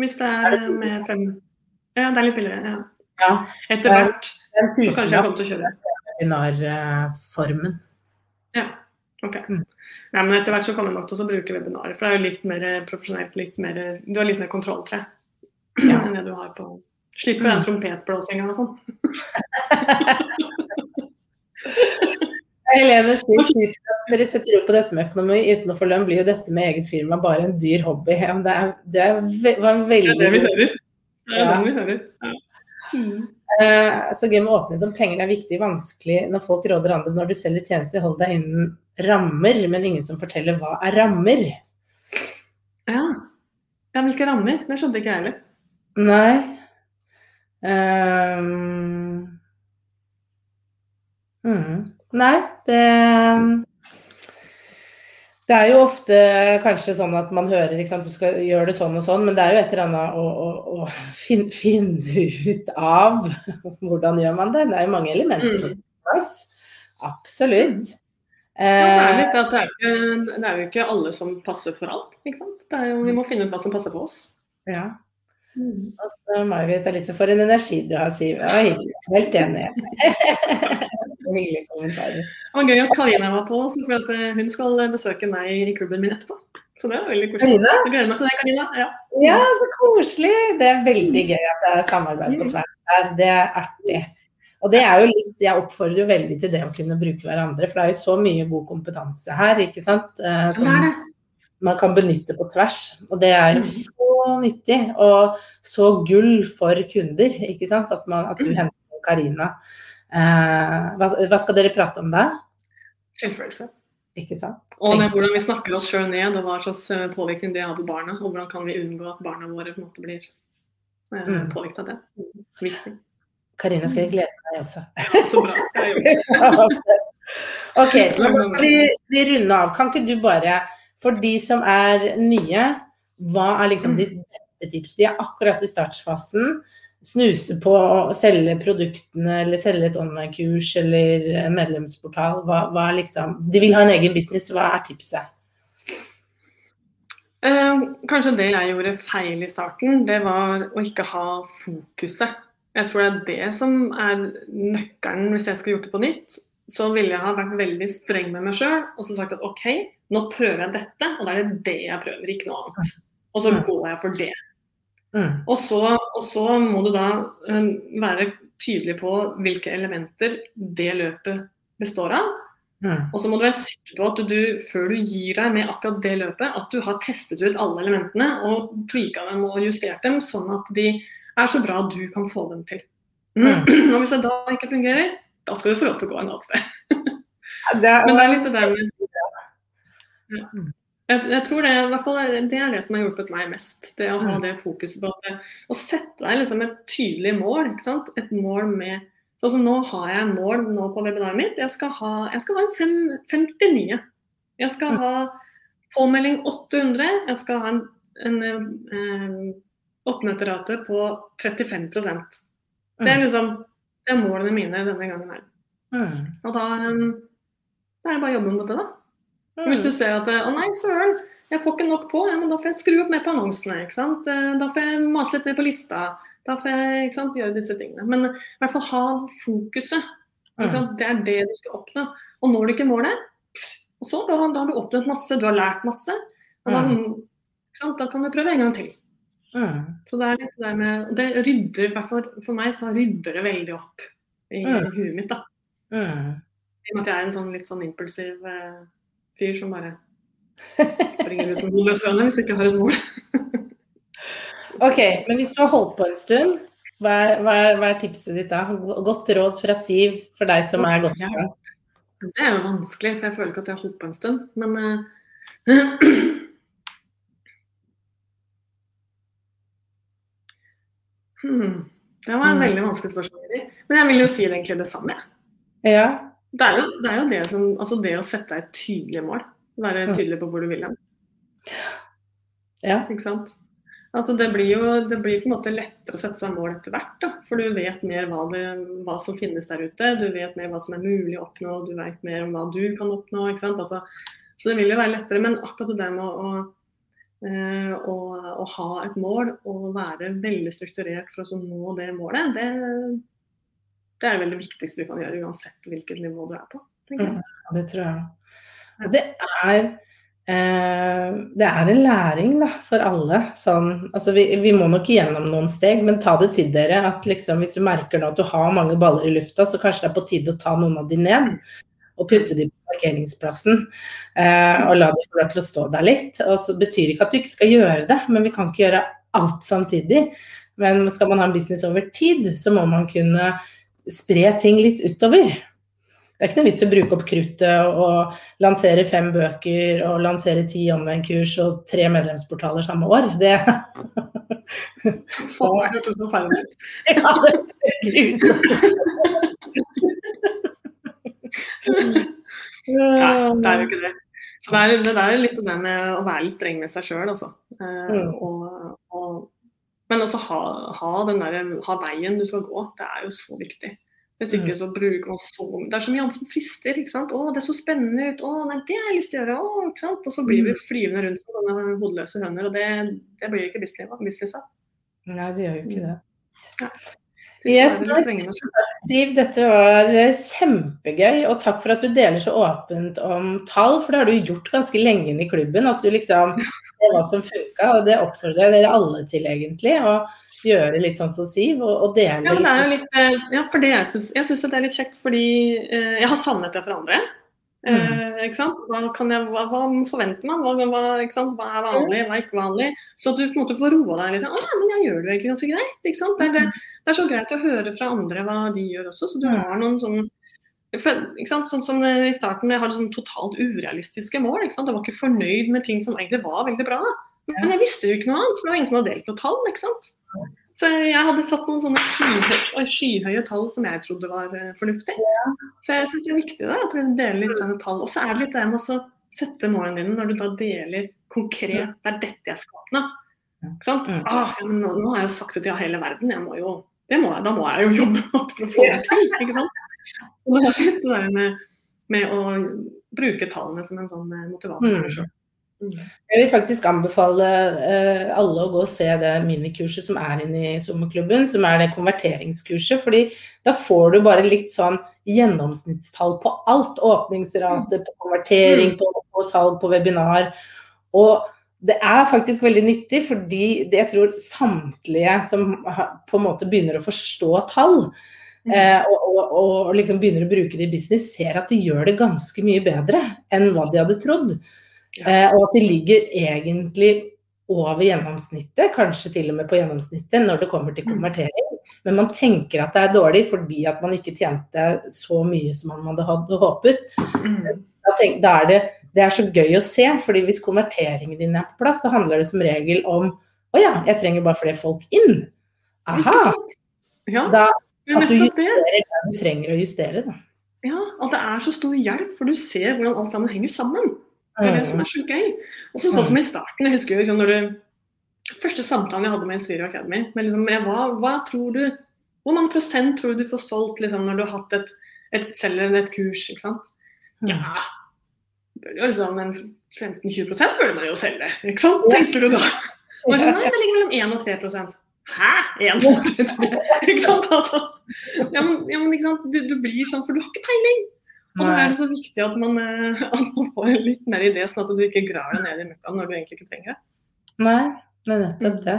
hvis det er med fem Ja, det er litt billigere. Ja. ja. Etter hvert så kanskje jeg kommer til å kjøre. Webinarformen. Ja, ok. Mm. Nei, men etter hvert så kommer jeg nok til å bruke webinarer, for det er jo litt mer profesjonelt. Litt mer, du har litt mer kontroll, tror jeg ja. enn det du har på Slipper den mm. trompetblåsinga og sånn. Helene sier sykt at dere setter opp på dette med økonomi uten å få lønn, blir jo dette med eget firma bare en dyr hobby. Ja, det, er, det er, var en veldig Det er det vi hører. Det er det vi hører. Ja. Mm. Uh, så gøy med åpenhet om penger er viktig, vanskelig når folk råder andre når du selger tjenester, hold deg innen rammer, men ingen som forteller hva er rammer. Ja. ja hvilke rammer? Det skjønte ikke jeg heller. Nei. Um, mm, nei, det Det er jo ofte kanskje sånn at man hører ikke sant, du skal gjøre det sånn og sånn, men det er jo et eller annet å, å, å finne, finne, ut av hvordan gjør man det. Det er jo mange elementer mm. Absolutt. Ja, at det er, ikke, det er jo ikke alle som passer for alt. Jo, vi må finne ut hva som passer for oss. Ja. Mm. Altså, Margaret Alice, for en energi du har, Siv. Helt enig. Hyggelige kommentarer. Det var gøy at Karina var på, for eh, hun skal besøke meg i klubben min etterpå. Så det er veldig koselig. Karina? Så gleder meg til det, Karina. Ja. ja, så koselig. Det er veldig gøy at det er samarbeid på tvers der. Det er artig. Og det er jo litt, Jeg oppfordrer jo veldig til det å kunne bruke hverandre, for det er jo så mye god kompetanse her, ikke sant. Eh, som man kan benytte på tvers. Og det er så nyttig og så gull for kunder, ikke sant. At, man, at du mm. henter Karina. Eh, hva, hva, skal dere prate om da? Selvfølelse. Ikke sant? Og det, hvordan vi snakker oss sjøl ned, og hva slags eh, påvirkning det har på barna. Og hvordan kan vi unngå at barna våre på en måte blir eh, Mm. påvirket av det. Viktig. Karina skal jeg glede meg også. Så bra. Jeg ok, men da skal vi, vi runde av. Kan ikke du bare, for de som er nye, hva er liksom ditt beste tips? De er akkurat i startfasen. Snuse på å selge produktene eller selge et online-kurs eller en medlemsportal. Hva, hva liksom De vil ha en egen business, hva er tipset? Eh, kanskje det jeg gjorde feil i starten, det var å ikke ha fokuset. Jeg tror det er det som er nøkkelen hvis jeg skulle gjort det på nytt. Så ville jeg ha vært veldig streng med meg sjøl og så sagt at OK, nå prøver jeg dette, og da er det det jeg prøver, ikke noe annet. Og så Mm. går jeg for det. Mm. Og så, og så må du da eh, være tydelig på hvilke elementer det løpet består av. Mm. Og så må du være sikker på at du, før du gir deg med akkurat det løpet, at du har testet ut alle elementene og tweaka dem og justert dem, sånn at de er så bra du kan få dem til. Mm. Og hvis det da ikke fungerer, da skal du få lov til å gå en annen sted. Men det er litt det der med ja. Jeg, jeg tror det, i hvert fall, det er det som har hjulpet meg mest. Det å ha Mm. det fokuset på at det, å sette deg liksom et tydelig mål. ikke sant? Et mål med Sånn som nå har jeg mål nå på webinaret mitt. Jeg skal ha, jeg skal ha en fem, 50 nye. Jeg skal Mm. ha påmelding 800. Jeg skal ha en, en en oppmøterate på 35% Det er Mm. liksom det er målene mine denne gangen her. Og da, um, da er det bare å jobbe mot det, da. Mm. Hvis du ser at å nei, søren, jeg får ikke nok på, ja, men da får jeg skru opp mer på annonsene. ikke sant? Eh, Da får jeg mase litt mer på lista. Da får jeg ikke sant, gjøre disse tingene. Men i hvert fall ha fokuset. Ikke Mm. sant? Det er det du skal oppnå. Og når du ikke målet, det, og så, da, da har du oppnådd masse, du har lært masse. Og da, sant? da kan du prøve en gang til. Mm. Så det er litt det med Det rydder, i hvert fall for meg, så rydder det veldig opp i Mm. huet mitt, da. Mm. I og med at jeg er en sånn litt sånn impulsiv eh, fyr som bare springer ut som hodeløs høne hvis ikke har et mål. Ok, men hvis du har holdt på en stund, hva er, hva er, hva er tipset ditt da? Godt råd fra Siv for deg som er godt i gang. Det er jo vanskelig, for jeg føler ikke at jeg har holdt på en stund. Men uh, hmm, Det var en Mm. veldig vanskelig spørsmål. Men jeg vil jo si egentlig det samme. Ja. Det er jo det, er jo det som Altså det å sette deg et tydelig mål. Være tydelig på hvor du vil hen. ja. Ikke sant? Altså det blir jo det blir på en måte lettere å sette seg mål etter hvert. Da. For du vet mer hva, det, hva som finnes der ute. Du vet mer hva som er mulig å oppnå. Du vet mer om hva du kan oppnå. Ikke sant? Altså, så det vil jo være lettere. Men akkurat det der med å, å, eh, å, å ha et mål og være veldig strukturert for å nå det målet, det, det er vel det viktigste du kan gjøre uansett hvilket nivå du er på. Mm, det tror jeg. Og det er eh, det er en læring da, for alle. Sånn, altså vi, vi må nok gjennom noen steg, men ta det til dere at liksom, hvis du merker at du har mange baller i lufta, så kanskje det er på tide å ta noen av de ned. Og putte de på parkeringsplassen. Eh, og la de få lov til å stå der litt. Og så betyr ikke at du ikke skal gjøre det, men vi kan ikke gjøre alt samtidig. Men skal man ha en business over tid, så må man kunne spre ting litt utover. Det er ikke noe vits å bruke opp kruttet og lansere fem bøker og lansere ti online-kurs og tre medlemsportaler samme år. Det, hørtes forferdelig ut. ja, det er grusomt. Nei, det er jo ikke det. Så det er, det er litt det med å være litt streng med seg sjøl, altså. Eh, Mm. og, og, men også ha, ha, den der, ha veien du skal gå. Det er jo så viktig. Hvis ikke Mm. så bruker man så Det er så mye annet som frister. ikke sant? 'Å, det så spennende ut. Å, nei, det har jeg lyst til å gjøre.' Å, ikke sant? Og så blir vi flyvende rundt som sånne hodeløse høner, og det, det blir ikke business business av. Nei, det gjør jo ikke det. Ja. Yes. Stiv, dette var eh, kjempegøy, og takk for at du deler så åpent om tall, for det har du gjort ganske lenge inn i klubben. At du liksom hva som funka, og det oppfordrer jeg dere alle til, egentlig. Å gjøre litt sånn som Siv, og, og dele Ja, det jo litt eh, Ja, for det jeg syns Jeg det er litt kjekt fordi eh, jeg har savnet det for andre. Eh, ikke sant? Hva, kan jeg, hva, hva forventer man? Hva, hva, er vanlig, hva er ikke vanlig? Så du på en måte får roa deg litt. Å ja, men jeg gjør det egentlig ganske greit. Det er, det, det er så greit å høre fra andre hva de gjør også, så du Mm. har noen sånn for, sånn som I starten jeg hadde sånn totalt urealistiske mål. Jeg var ikke fornøyd med ting som egentlig var veldig bra. Men jeg visste jo ikke noe annet, for det var ingen som hadde delt noe tall. ikke sant? Så jeg hadde satt noen sånne skyhøye, skyhøye tall som jeg trodde var uh, fornuftig. Så jeg syns det er viktig da, at vi deler litt sånne tall. Og så er det litt det med å sette målene dine når du da deler konkret Det er dette jeg skal oppnå. Ikke sant? Ah, nå, nå, har jeg jo sagt det til hele verden, jeg må jo, må, da må jeg jo jobbe for å få det til. ikke sant? Det var litt det der med, med, å bruke tallene som en sånn eh, motivator for deg. Mm. Jeg vil faktisk anbefale uh, alle å gå og se det minikurset som er inne i sommerklubben, som er det konverteringskurset. fordi da får du bare litt sånn gjennomsnittstall på alt. Åpningsrate på konvertering, mm. på, på, salg, på webinar. Og det er faktisk veldig nyttig, fordi jeg tror samtlige som på en måte begynner å forstå tall, Mm. Eh, og, og, og, liksom begynner å bruke det i business, ser at de gjør det ganske mye bedre enn hva de hadde trodd. Eh, og at de ligger egentlig over gjennomsnittet, kanskje til og med på gjennomsnittet når det kommer til mm. konvertering. Men man tenker at det er dårlig fordi at man ikke tjente så mye som man hadde håpet. Mm. Da, tenk, da er det, det er så gøy å se, fordi hvis konverteringen din er på plass, så handler det som regel om å ja, jeg trenger bare flere folk inn. Aha! Ja. Da at du justerer det du trenger å justere. Da. Ja, at det er så stor hjelp, for du ser hvordan alt sammen henger sammen. Det er det som er så gøy. Og så, sånn som i starten, jeg husker jo liksom, når du Første samtalen jeg hadde med Inspirio Academy, med liksom, hva, hva, tror du Hvor mange prosent tror du du får solgt liksom, når du har hatt et, et selger et kurs, ikke sant? Ja, bør jo liksom 15-20% burde man jo selge, ikke sant? Tenker du da. Nei, det ligger mellom 1 og 3 Hæ? Én måned? ikke sant? Altså. Ja, men, ja, men ikke sant? Du, du, blir sånn, for du har ikke peiling. Og da er det så viktig at man, eh, at man får litt mer idé, sånn at du ikke graver deg ned i møkka når du egentlig ikke trenger det. Nei, det er nettopp det.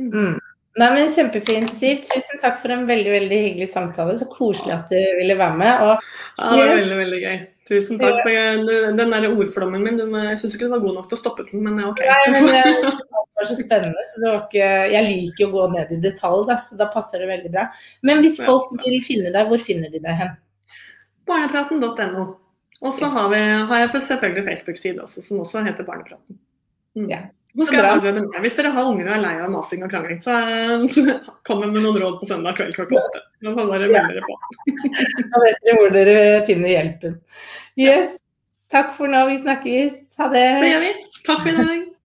Mm. mm. Nei, men Kjempefint, Siv. Tusen takk for en veldig veldig hyggelig samtale. Så koselig at du ville være med. Og... ja, det var veldig, veldig gøy. Tusen takk. Den der ordflommen min, jeg syns ikke du var god nok til å stoppe den, men OK. Nei, men det var så spennende, så det var ikke Jeg liker å gå ned i detalj, da, så da passer det veldig bra. Men hvis folk vil finne deg, hvor finner de deg hen? Barnepraten.no. Og så har, har, jeg selvfølgelig Facebook-side også, som også heter Barnepraten. Mm. Ja. Hvis dere har unger og er lei av masing og krangling, så, så kom med noen råd på søndag kveld klokka åtte. Da får dere melde dere på. da vet dere hvor dere finner hjelpen. Yes. Takk for nå. Vi snakkes. Ha det. Det gjør vi. Takk for i dag.